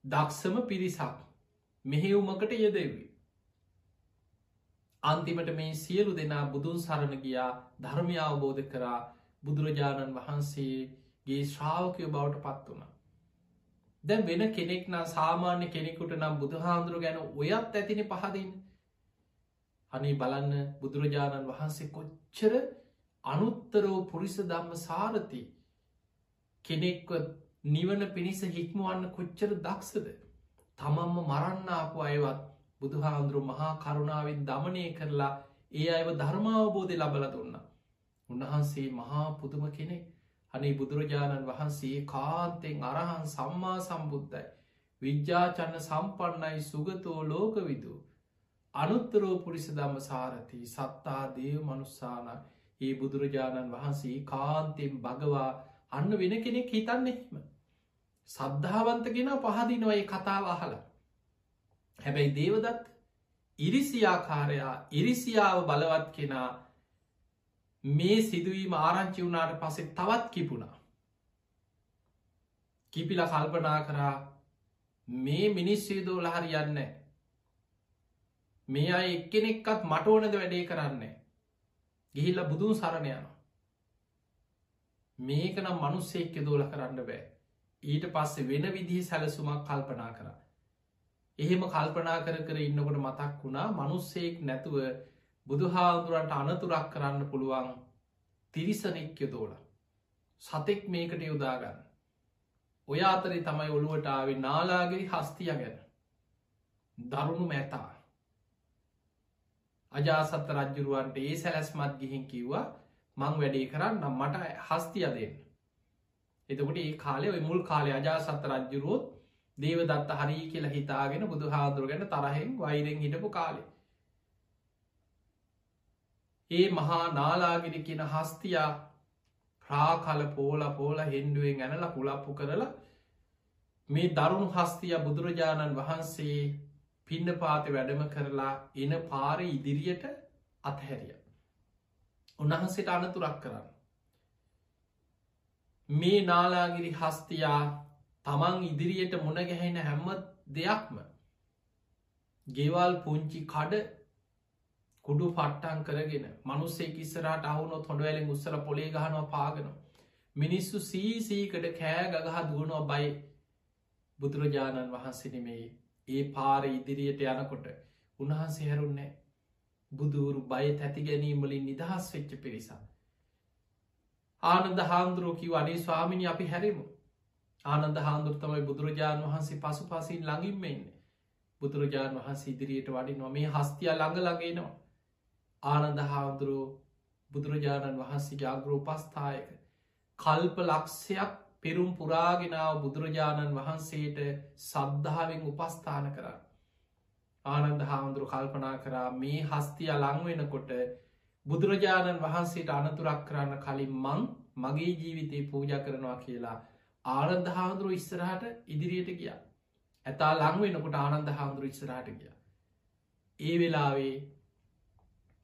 දක්ෂම පිරිසක් මෙහෙවුමකට යෙදවී. අන්තිමට මේ සියලු දෙනා බුදුන් සරණ ගියා ධර්මය අවබෝධ කරා බුදුරජාණන් වහන්සේගේ ශ්‍රාවකය බවට පත් වුණ. දැන් වෙන කෙනෙක් නම් සාමාන්‍ය කෙනෙකුට නම් බුදුහාන්දුරු ගැන ඔයත් ඇතින පහදින් අනේ බලන්න බුදුරජාණන් වහන්සේ කොච්චර අනුත්තරෝ පුරිස දම්ම සාරති කෙනෙක්ව නිවන පිණිස හික්මුවන්න කොච්චර දක්ෂද තමම්ම මරන්නාපු අයවත් බුදුහාන්දුරු මහා කරුණාවෙන් දමනය කරලා ඒ අයව ධර්මාවබෝධය ලබල දුන්න. උන්වහන්සේ මහා පුදුම කෙනෙක් අනේ බුදුරජාණන් වහන්සේ කාන්තෙන් අරහන් සම්මා සම්බුද්ධයි. විද්‍යාචන්න සම්පන්නයි සුගතෝ ලෝකවිදු. අනුත්තරෝ පුරිස දම්ම සාරති සත්තා දේව මනුස්සාන ඒ බුදුරජාණන් වහන්සේ කාන්තෙන් භගවා අන්න වෙන කෙනෙක් හිතන්නෙම. සද්ධාවන්තගෙන පහදිනවයි කතාව අහලා. හැබැයි දේවදත් ඉරිසියාකාරයා ඉරිසියාව බලවත් කෙනා මේ සිදුවීම ආරංචි වුණාට පසෙ තවත් කිපුණා. කිපිල කල්පනා කරා මේ මිනිස්සේදෝ ලහරි යන්න මේ අය එක්කෙනෙක්කත් මට ඕනද වැඩේ කරන්නේ ගිහිල්ල බුදුන් සරණ යන මේක නම් මනුස්සෙක්ක දෝල කරන්න බෑ ඊට පස්සේ වෙන විදිහ සැලසුමක් කල්පනා කරා. එහෙම කල්පනා කර කර ඉන්නකොට මතක් වුණා මනුස්සෙක් නැතුව බුදුහාදුරන්ට අනතුරක් කරන්න පුළුවන් තිරිසනෙක්්‍ය දෝල සතෙක් මේකට යොදාගන්න ඔය අතරේ තමයි ඔළුවට ආවේ නාලාගිරි හස්තිය ගැන දරුණු මැතා. අජාසත්ත රජ්ජුරුවන්ට ඒ සැලැස්මත් ගිහින් කිව්වා මං වැඩේ කරන්න මට හස්තිය දෙන්න එතකොට ඒ කාලය මුල් කාලය අජාසත්ත රජ්ජුරුවොත් දේවදත්ත හරි කියලා හිතාගෙන බුදු හාදුර ගැන තරහෙන් වෛරෙන් හිටපු කාලේ. ඒ මහා නාලාගිරි කියන හස්තියා ප්‍රාකල පෝල පෝල හෙන්ඩුවෙන් ඇනල පුලප්පු කරලා මේ දරුණු හස්තිය බුදුරජාණන් වහන්සේ පින්න පාති වැඩම කරලා එන පාර ඉදිරියට අත්හැරිය. උන්වහන්සේට අනතුරක් කරන්න. මේ නාලාගිරි හස්තියා තමන් ඉදිරියට මුණගැහෙන හැම්ම දෙයක්ම ගෙවල් පුංචි කඩ කුඩු පට්ටන් කරගෙන මනුස්සේ කිස්සරට අහුනොත් හොඩවැලින් උත්සල පොලේ ගහනවා පාගන මිනිස්සු සීසීකට කෑ ගගහ දුවනවා බයි බුදුරජාණන් වහන්සෙනමේ ඒ පාර ඉදිරියට යනකොට උන්වහන්සේ හැරුන්නේ බුදුරු බය තැති ගැනීමලින් නිදහස් වෙච්ච පිරිසා ආනන්ද හාන්දුරෝකි වනේ ස්වාමිනි අපි හැරෙමු. ආනන්ද හාන්දුර තමයි බුදුරජාණන් වහන්සේ පසු පසින් ළඟින්ම එන්න බුදුරජාණන් වහන්සේ ඉදිරියට වඩි නොමේ හස්තිය ළඟ ලගේනවා ආනන්ද හාමුදුරුව බුදුරජාණන් වහන්සේගේ අග්‍රෝපස්ථායක කල්ප ලක්ෂයක් පෙරුම් පුරාගෙනාව බුදුරජාණන් වහන්සේට සද්ධාවෙන් උපස්ථාන කරා. ආනන්ද හාමුදුරු කල්පනා කරා මේ හස්තිය ලංවෙනකොට බුදුරජාණන් වහන්සේට අනතුරක් කරන්න කලින් මං මගේ ජීවිතය පූජ කරනවා කියලා ආනන්ද හාමුදුරුව ඉස්සරහට ඉදිරියට ගිය. ඇතා ලංවෙනකොට ආනන්ද හාමුදුරු ඉස්සරහට ගිය. ඒ වෙලාවේ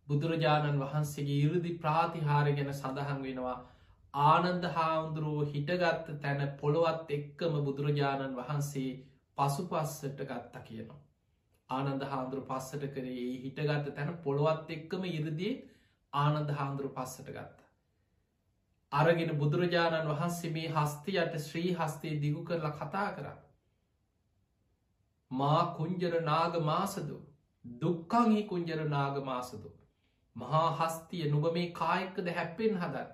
බුදුරජාණන් වහන්සේගේ ඉරදි ප්‍රාතිහාර ගැන සඳහන් වෙනවා. ආනන්ද හාමුදුරුවෝ හිටගත්ත තැන පොළොවත් එක්කම බුදුරජාණන් වහන්සේ පසු පස්සට ගත්ත කියනවා. ආනන්ද හාන්දුරු පස්සට කරේ. හිටගත්ත තැන පොළොවත් එක්කම ඉරදිී ආනන්ද හාන්දුරු පස්සට ගත්ත. අරගෙන බුදුරජාණන් වහන්සේ මේ හස්තියට ශ්‍රී හස්තේ දිගු කරලා කතා කර. මා කුංජර නාග මාසදු දුක්කංහි කුංජර නාග මාසදු. මහා හස්තිය නුබ මේ කායක්කද හැප්පෙන් හදන්නේ.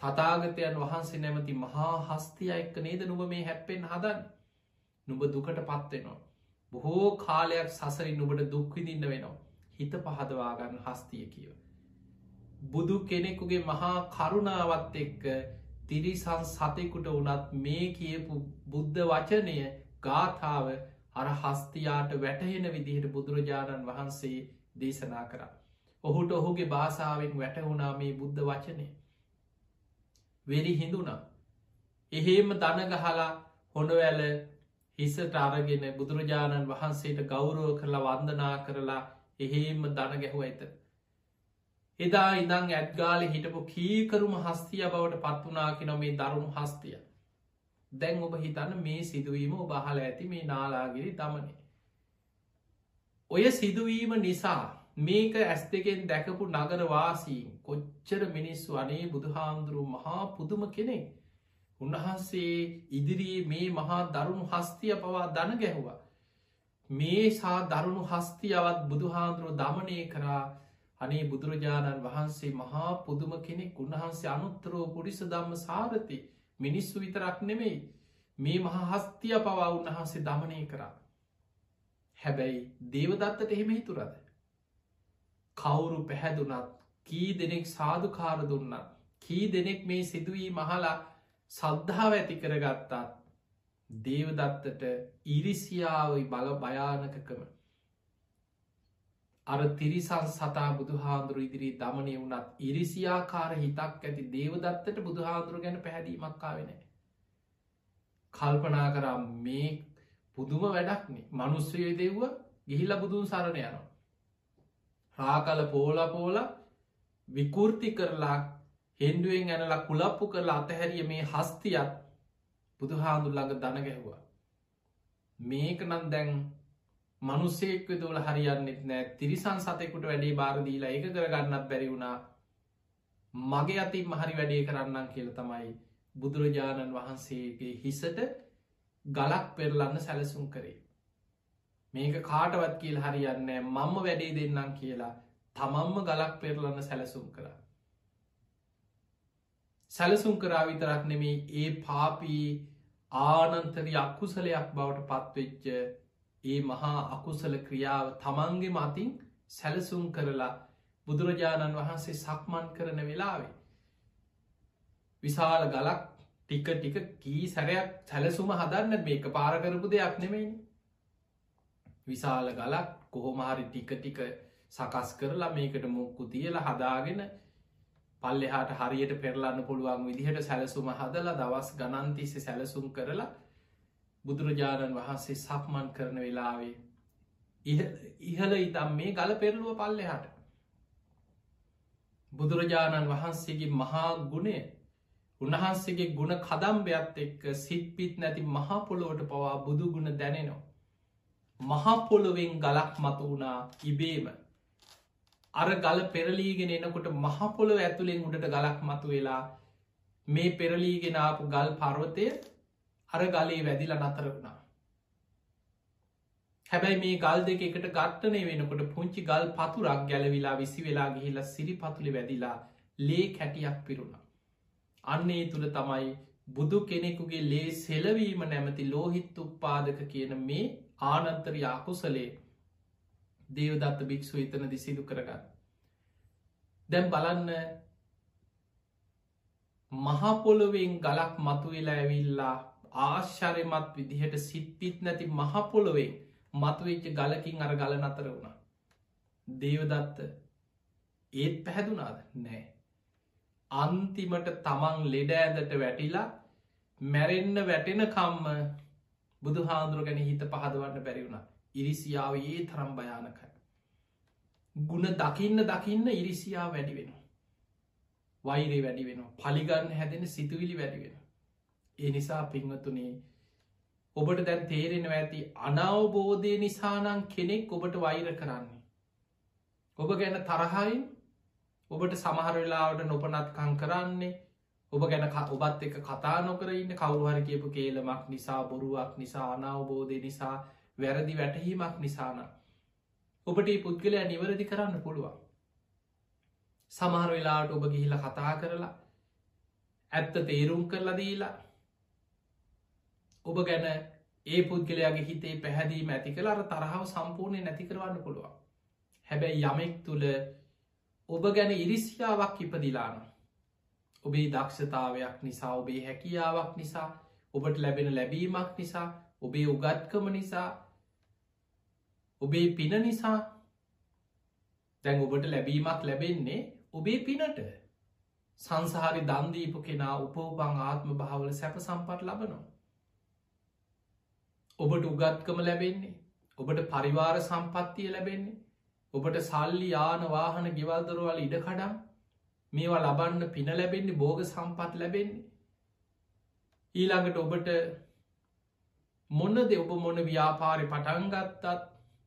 තතාගතයන් වහන්සේ නැමති මහා හස්තිය එක්ක නේද නුබ මේ හැප්පෙන් හදන්න. නුබ දුකට පත්වෙනවා. බොහෝ කාලයක් සසරි නුබට දුක්විදින්න වෙනවා. හිත පහදවාගන්න හස්තිය කියව. බුදු කෙනෙකුගේ මහා කරුණාවත් එක්ක තිරිසන් සතෙකුට වනත් මේ කියපු බුද්ධ වචනය ගාථාව අර හස්තියාට වැටහෙන විදිහට බුදුරජාණන් වහන්සේ දේශනා කර. ඔහුට ඔහුගේ භාසාාවෙන් වැටහුණා මේ බුද්ධ වචනය. වෙරි හිඳුනා. එහෙම දනගහලා හොඩවැල හිසට අරගෙන බුදුරජාණන් වහන්සේට ගෞරුව කරලා වන්දනා කරලා එහෙම දන ගැහුව ඇත. එදා ඉදං ඇත්ගාල හිටපු කීකරුම හස්තිය බවට පත්වනා කිනො මේ දරුණු හස්තිය. දැන් ඔබ හිතන්න මේ සිදුවීම බහල ඇති මේ නාලාගිරි දමනය. ඔය සිදුවීම නිසා මේක ඇස් දෙකෙන් දැකපු නගරවාසීන් කොච්චර මිනිස්සු අනේ බුදුහාමුදුරු මහා පුදුම කෙනෙක් උන්වහන්සේ ඉදිරියේ මේ මහා දරුණු හස්තිය පවා දන ගැහුවා. මේ සා දරුණු හස්තියවත් බුදුහාන්දුරුව දමනය කරා අනේ බුදුරජාණන් වහන්සේ මහා පුදුම කෙනෙක් උන්වහන්සේ අනුත්තරෝ පුරිස දම්ම සාරති මිනිස්සු විතරක් නෙමෙයි මේ මහා හස්තිය පවා උන්වහන්සේ දමනය කරා. හැබැයි දේවදත්තට එහෙම හිතුරද. කවුරු පැහැදුනත් කී දෙනෙක් සාධකාර දුන්නත් කී දෙනෙක් මේ සිදුවී මහලා සද්ධාව ඇති කරගත්තාත් දේවදත්තට ඉරිසියාවයි බල භයානකකම අර තිරිසන් සතා බුදුහාන්දුරු ඉදිරි දමනය වුනත් ඉරිසියාකාර හිතක් ඇති දේවදත්තට බුදුහාන්දුරු ගැන පැහැදීමක්කාවෙන කල්පනා කරම් මේ පුදුම වැඩක්නේ මනුස්සයය දෙව්ව ගිහිල්ල බුදුන් සරණ යනවා. රාකල පෝල පෝල විකෘති කරලා හෙන්ඩුවෙන් ඇනලා කුලප්පු කරලා අතහැරිය මේ හස්තියත් බුදුහාදුල්ලඟ දන ගැහ්වා. මේක නම් දැන් මනුස්සෙක් දෝල හරියන්නෙත් නෑ තිරිසන් සතෙකුට වැඩේ බාරදීලා එක කරගන්නත් බැරි වුණා මගේ අතින් මහරි වැඩේ කරන්නම් කියල තමයි බුදුරජාණන් වහන්සේගේ හිසට ගලක් පෙරලන්න සැලසුම් කරේ. මේක කාටවත් කියල් හරියන්න මම්ම වැඩේ දෙන්නම් කියලා තමම්ම ගලක් පෙරලන්න සැලසුම් කරා. සැලසුම් කරා විතරක් නෙමේ ඒ පාපී ආනන්තරි අකුසලයක් බවට පත්වෙච්ච ඒ මහා අකුසල ක්‍රියාව තමන්ගේ මතින් සැලසුම් කරලා බුදුරජාණන් වහන්සේ සක්මන් කරන වෙලාවේ. විශාල ගලක් ටික ටික කී සැරයක් සැලසුම හදන්න මේක පාරකරපු දෙයක් නෙමෙයි. විශාල ගලක් කොහොමහරි ටික ටික සකස් කරලා මේකට මුක්කු තියලා හදාගෙන පල්ලෙහාට හරියට පෙරලන්න පුළුවන් විදිහට සැලසුම හදලා දවස් ගනන්තිස්ස සැලසුම් කරලා බුදුරජාණන් වහන්සේ සක්මන් කරන වෙලාවේ ඉහල ඉතම් මේ ගල පෙරලුව පල්ලෙහාට බුදුරජාණන් වහන්සේගේ මහා ගුණේ උන්වහන්සේගේ ගුණ කදම්බයක්ත් එක්ක සිත්පිත් නැති මහපොළොවට පවා බුදු ගුණ දැනෙනවා. මහපොළොවෙන් ගලක් මතු වුණා ඉබේම අර ගල පෙරලීගෙන එනකොට මහපොළොව ඇතුළෙන් උඩට ගලක් මතු වෙලා මේ පෙරලීගෙන ආපු ගල් පර්වතය අර ගලේ වැදිල නතර වුණා. හැබැයි මේ ගල් දෙක එකට ගත්තනය වෙනකොට පුංචි ගල් පතුරක් ගැලවිලා විසි වෙලා ගිහිලා සිරි පතුලි වැදිලා ලේ කැටියක් පිරුණ. අන්නේ තුළ තමයි බුදු කෙනෙකුගේ ලේ සෙලවීම නැමති ලෝහිත් උප්පාදක කියන මේ ආනන්තරි අකුසලේ දේවදත්ත භික්ෂු එතනදි සිදු කරගන්න. දැම් බලන්න මහපොළොවෙන් ගලක් මතුවෙලා ඇවිල්ලා ආශ්චරයමත් විදිහට සිත්පිත් නැති මහපොළොවෙන් මතුවෙච්ච ගලකින් අර ගල නතර වුණා. දේවදත්ත ඒත් පැහැදුනාද නෑ. අන්තිමට තමන් ලෙඩ ඇඳට වැටිලා මැරෙන්න්න වැටෙන කම්ම බුදු හාදුර ගැන හිත පහදවන්න බැරිවුණ ඉරිසියාව ඒ තරම් භයානකයි. ගුණ දකින්න දකින්න ඉරිසියා වැඩි වෙන. වෛරේ වැඩි වෙන පලිගන්න හැදෙන සිතුවිලි වැඩි වෙන. ඒ නිසා පින්වතුනේ ඔබට දැන් තේරෙනවා ඇති අනවබෝධය නිසානං කෙනෙක් ඔබට වෛර කරන්නේ. ඔබ ගැන තරහයින් ඔබට සමහරවෙලාවට නොපනත්කං කරන්නේ ඔබ ගැන ඔබත් එක කතා නොකර ඉන්න කවරුහර කියපු කේලමක් නිසා බොරුවක් නිසා අනවබෝධය නිසා වැරදි වැටහීමක් නිසාන ඔබට පුද්ගලයා නිවරදි කරන්න පුළුවන් සමහර වෙලාට ඔබ ගිහිල කතා කරලා ඇත්ත තේරුම් කරලා දීලා ඔබ ගැන ඒ පුද්ගලයාගේ හිතේ පැහැදීම ඇති කලාර තරහාව සම්පූර්ණය නැති කරවන්න පුළුවන්. හැබැයි යමෙක් තුළ ඔබ ගැන ඉරිසියාවක් ඉපදිලාන ඔබේ දක්ෂතාවයක් නිසා ඔබේ හැකියාවක් නිසා ඔබට ලැබෙන ලැබීමක් නිසා ඔබේ උගත්කම නිසා ඔබේ පින නිසා දැන් ඔබට ලැබීමක් ලැබෙන්නේ ඔබේ පිනට. සංසාරි දන්දීපු කෙනා උපෝපං ආත්ම භාවල සැප සම්පට ලබනවා. ඔබට උගත්කම ලැබෙන්නේ ඔබට පරිවාර සම්පත්තිය ලැබෙන්නේ ඔබට සල්ලි යාන වාහන ගෙවල්දරවල ඉඩකඩම් මේවා ලබන්න පින ලැබෙන්නේ බෝග සම්පත් ලැබෙන්නේ. ඊළඟට ඔබට මොන්නද ඔබ මොන ව්‍යාපාරය පටන්ගත්තත්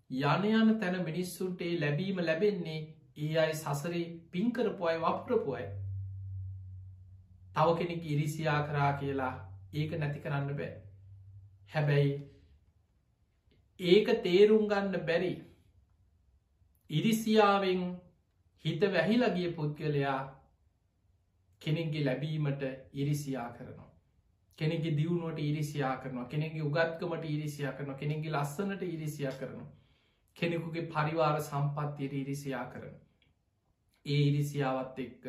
යන යන තැන මිනිස්සුන්ටේ ලැබීම ලැබෙන්නේ ඒ අයි සසරේ පින්කරපුයි වප්‍රපුයි තව කෙනෙක් ඉරිසියා කරා කියලා ඒක නැති කරන්න බෑ. හැබැයි ඒක තේරුම් ගන්න බැරි ඉරිසියාවෙන් හිත වැහිලගිය පුද්ගලයා කෙනෙක්ගේ ලැබීමට ඉරිසියා කරනවා. කෙනෙගේ දියුණුවට ඉරිසියා කරනවා කෙනෙගේ උගත්කමට ඉරිසියා කරන කෙනෙගේ ලස්සනට ඉරිසියා කරනවා. කෙනෙකුගේ පරිවාර සම්පත්තියට ඉරිසියා කරන. ඒ ඉරිසියාවත් එක්ක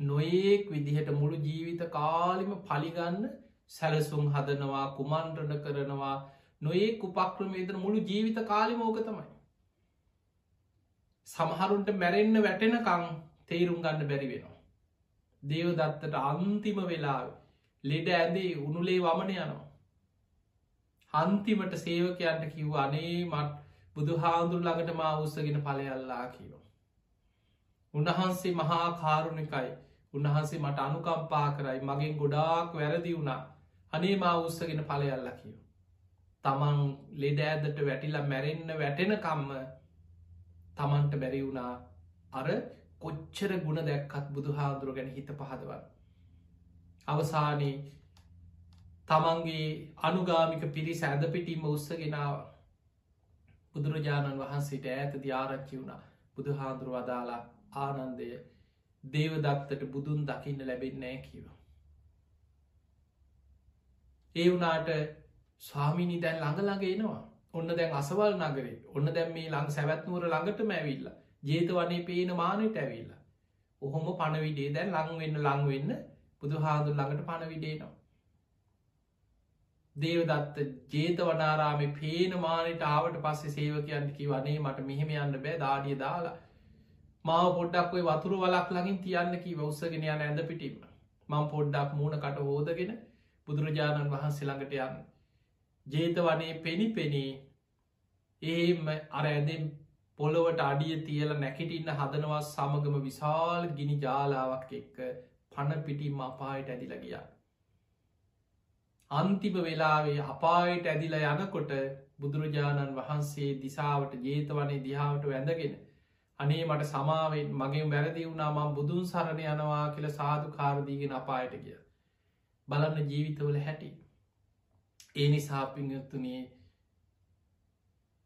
නොඒක් විදිහට මුළු ජීවිත කාලිම පලිගන්න සැලසුම් හදනවා කුමන්ට්‍රණ කරනවා නොඒ උපක්‍රමේදන මුළු ජීවිත කාලිමෝක තමයි. සමහරුන්ට මැරෙන්න්න වැටෙනකං තේරුම් ගන්න බැරි වෙනවා. දේවදත්තට අන්තිම වෙලා ලෙඩ ඇදේ උනුලේ වමන යනවා. හන්තිමට සේවකයන්ට කිව් අනේ මත් බුදු හාදුර ළඟට මා උත්සගෙන පලයල්ලා කියෝ. උන්වහන්සේ මහා කාරුණිකයි උන්වහන්සේ මට අනුකම්පා කරයි මගෙන් ගොඩාක් වැරදි වුණා අනේ මා උත්සගෙන පලයල්ල කියෝ. තමන් ලෙඩ ඇදට වැටිලා මැරෙන්න්න වැටෙනකම්ම තමන්ට බැරි වුණා අර කොච්චර ගුණ දැක්කත් බුදු හාදුර ගැන හිත පහදවන්න. අවසානයේ තමන්ගේ අනුගාමික පිරිස ඇද පිටිම උත්සගෙනාව බුදුරජාණන් වහන්සේට ඇත ධ්‍යාරච්චි වුණා බුදු හාදුරු වදාලා ආනන්දය දේවදත්තට බුදුන් දකින්න ලැබෙන්නෑ කිව. ඒ වනාට ස්වාමිනි දැන් ළඟළඟ එනවා. ඔන්න දැන් අසවල් නගරේ. ඔන්න දැම් මේ ලං සැවැත්නුවර ළඟට මැවිල්ල ජේත වනේ පේන මානයට ඇවිල්ල. ඔහොම පණවිඩේ දැන් ලංවෙන්න ලංවෙන්න බුදු හාදුර ළඟට පණවිඩේනවා දේවදත්ත ජේත වනාරාමි පේන මානට ආවට පස්සේ සේවකයන්ටකි වනේ මට මෙහෙම යන්න බෑ දාඩිය දාලා. මාව පොඩ්ඩක් ඔයි වතුර වලක් ලඟින් තියන්නකි වෞස්සගෙන යන ඇඳ පිටිම මං පොඩ්ඩක් මූුණ කට හෝදගෙන බුදුරජාණන් වහන්සේ ළඟට යන්න. ජේත වනේ පෙනි පෙනී ඒම අර ඇදෙන් පොළොවට අඩිය තියල නැකිටින්න හදනවා සමගම විශාල් ගිනි ජාලාවක් එක්ක පණ පිටිම් අපායට ඇදිල ගියා. අන්තිම වෙලාවේ අපායට ඇදිල යනකොට බුදුරජාණන් වහන්සේ දිසාවට ජේතවනේ දිහාවට වැඳගෙන අනේ මට සමාවෙන් මගේ වැරදි වුණා මං බුදුන් සරණ යනවා කියල සාධු කාරදීගෙන අපායට ගිය. බලන්න ජීවිතවල හැටි. ඒ නිසා පිංගත්තුනේ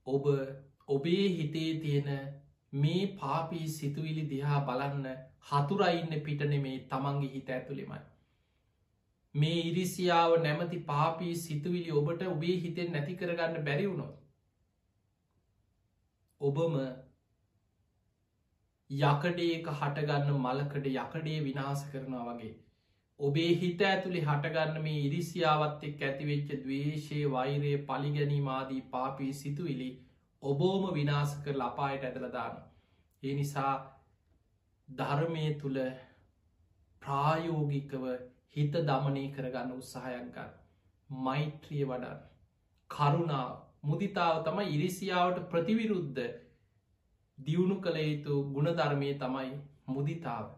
ඔබ ඔබේ හිතේ තියෙන මේ පාපී සිතුවිලි දිහා බලන්න හතුරයින්න පිටන මේ තමන්ගේ හිත ඇතුළෙමයි. මේ ඉරිසියාව නැමති පාපී සිතුවිලි ඔබට ඔබේ හිතෙන් නැති කරගන්න බැරි වුණොත්. ඔබම යකඩේක හටගන්න මලකඩ යකඩේ විනාස කරනවා වගේ ඔබේ හිත ඇතුළි හටගන්න මේ ඉරිසියාවත් එක් ඇතිවෙච්ච දවේශය වෛරය පලිගැනීමාදී පාපී සිතුවිලි ඔබෝම විනාස කර ලපායට ඇදලදාන. ඒ නිසා ධර්මය තුළ ප්‍රායෝගිකව හිත දමනය කරගන්න උත්සාහයක්ගන්න. මෛත්‍රිය වඩන්. කරුණාව මුදිතාව තමයි ඉරිසියාවට ප්‍රතිවිරුද්ධ දියුණු කළ යුතු ගුණධර්මය තමයි මුදිතාව.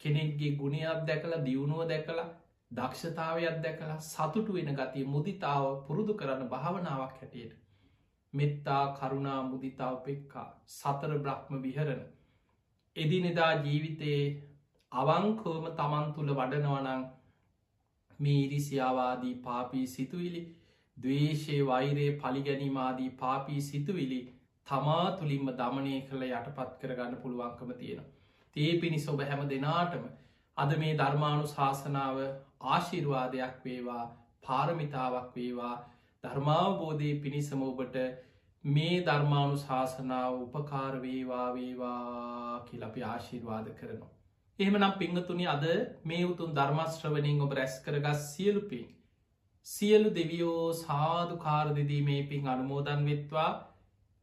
කෙනෙක්ගේ ගුණයක් දැකලා දියුණුව දැකලා දක්ෂතාවයක් දැකලා සතුටු වෙන ගතිය මුදිතාව පුරුදු කරන්න භාවනාවක් හැටියට. මෙත්තා කරුණා මුදිතාව පෙක්කා සතර බ්‍රහ්ම විහරණ. එදිනෙදා ජීවිතයේ අවංකෝම තමන් තුළ වඩනවනං මේ ඉරිසියාවාදී පාපී සිතුවිලි දවේශය වෛරයේ පලිගැනීමාදී පාපී සිතුවිලි තමා තුළින්ම දමනය කළ යටපත් කරගන්න පුළුවන්කම තියෙනවා. තේ පිණිස ඔබ හැම දෙනාටම අද මේ ධර්මානු ශාසනාව ආශිර්වාදයක් වේවා පාරමිතාවක් වේවා ධර්මාවබෝධය පිණිසම ඔබට මේ ධර්මානු ශාසනාව උපකාර වේවා වේවා කියලපි ආශිර්වාද කරනවා. එහෙමනම් පිංහතුනි අද මේ උතුන් ධර්මශ්‍රවනින් ඔබ රැස් කරගස් සියලුපින්. සියලු දෙවියෝ සාධු කාරදිදී මේ පින් අනුමෝදන් වෙත්වා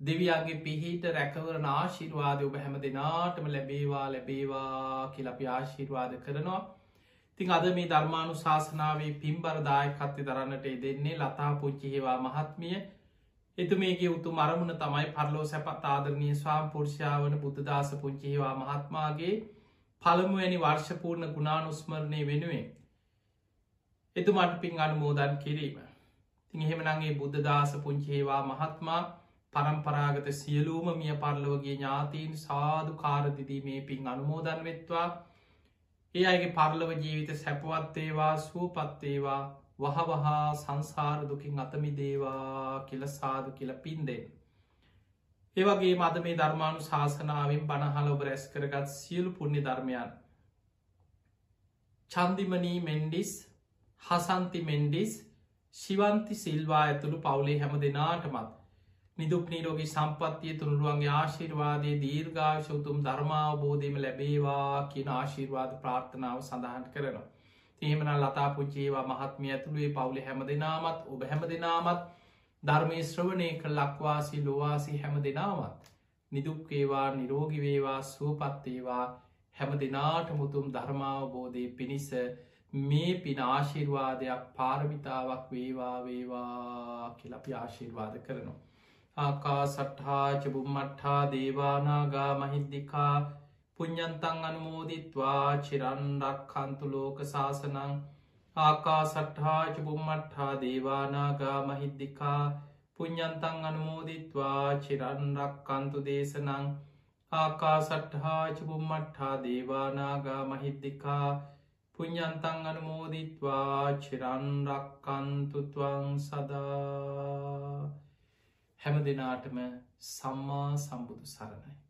දෙවියන්ගේ පිහිට රැකවරන ආශිර්වාදය ඔබ හැම දෙනාටම ලැබේවා ලැබේවා කියලපි ආශිර්වාද කරනවා. තිං අද මේ ධර්මාණු ශාසනාවේ පින්බරදායකත්ති දරන්නට දෙන්නේ ලතා පුංචිහිවා මහත්මිය. එතු මේගේ උතු මරමුණ තමයි පරලෝ සැපත් ආදරණය ස්වාම් පුරුෂාවන බුද්ධදාස පුංචිහිවා මහත්මාගේ පළමුුවනි වර්ෂපූර්ණ ගුණානුස්මරණය වෙනුවෙන් එතුමට පින් අනුමෝදන් කිරීම. තින් එහෙමනගේ බුද්ධදාස පුංචිහිවා මහත්මා පරම්පරාගත සියලූම මිය පරලෝගේ ඥාතීන් සාධු කාරදිදීමේ පින් අනුමෝදන් වෙත්වා ඒ අයගේ පරලව ජීවිත සැපවත්තේවා සූපත්තේවා වහවහා සංසාර දුකින් අතමි දේවා කියල සාදු කියල පින්දේ. ඒවගේ මද මේ ධර්මාණු ශාසනාවෙන් බණහල ඔබ රැස් කරගත් සියලු පුුණ්‍ය ධර්මයන්. චන්දිමනී මෙන්ඩිස් හසන්ති මෙන්ඩිස් ශිවන්ති සිල්වා ඇතුළු පවුලේ හැම දෙනාටමත් නිදුක් නීරෝගී සම්පත්තිය තුළුවන්ගේ ආශිර්වාදය දීර්ඝාශෞතුම් ධර්මාවබෝධයම ලැබේවා කියන ආශිර්වාද ප්‍රාර්ථනාව සඳහන් කරනවා. ඒමන ලතා පුච්චේවා මහත්මිය ඇතුළුවේ පවුලි හැම දෙනාමත් ඔබ හැම දෙනාමත් ධර්මය ශ්‍රවණය කළ ලක්වාසි ලොවාසි හැම දෙනාමත්. නිදුක්කේවා නිරෝගිවේවා සුවපත්තේවා හැම දෙනාට මුතුම් ධර්මාවබෝධය පිණිස මේ පින ආශිර්වාදයක් පාරමිතාවක් වේවා වේවා කියලපි ආශිර්වාද කරනවා. ආකා සට්හාච බුම්මට්හා දේවානාගා මහිද්දිකා පුඤ්ඥන්තන් අනුමෝදිත්වා චිරන්ඩක් කන්තු ලෝක ශාසනං ආකා සට්හාච බුම්මට්හා දේවානාගා මහිද්දිකා පුඤ්ඥන්තන් අනුමෝදිත්වා චිරන්ඩක් කන්තු දේශනං ආකා සට්හාච බුම්මට්හා දේවානාගා මහිද්දිකා පුඤ්ඥන්තන් අනුමෝදිත්වා චිරන්රක්කන්තුතුවං සදා හැම දෙනාටම සම්මා සම්බුදු සරණයි.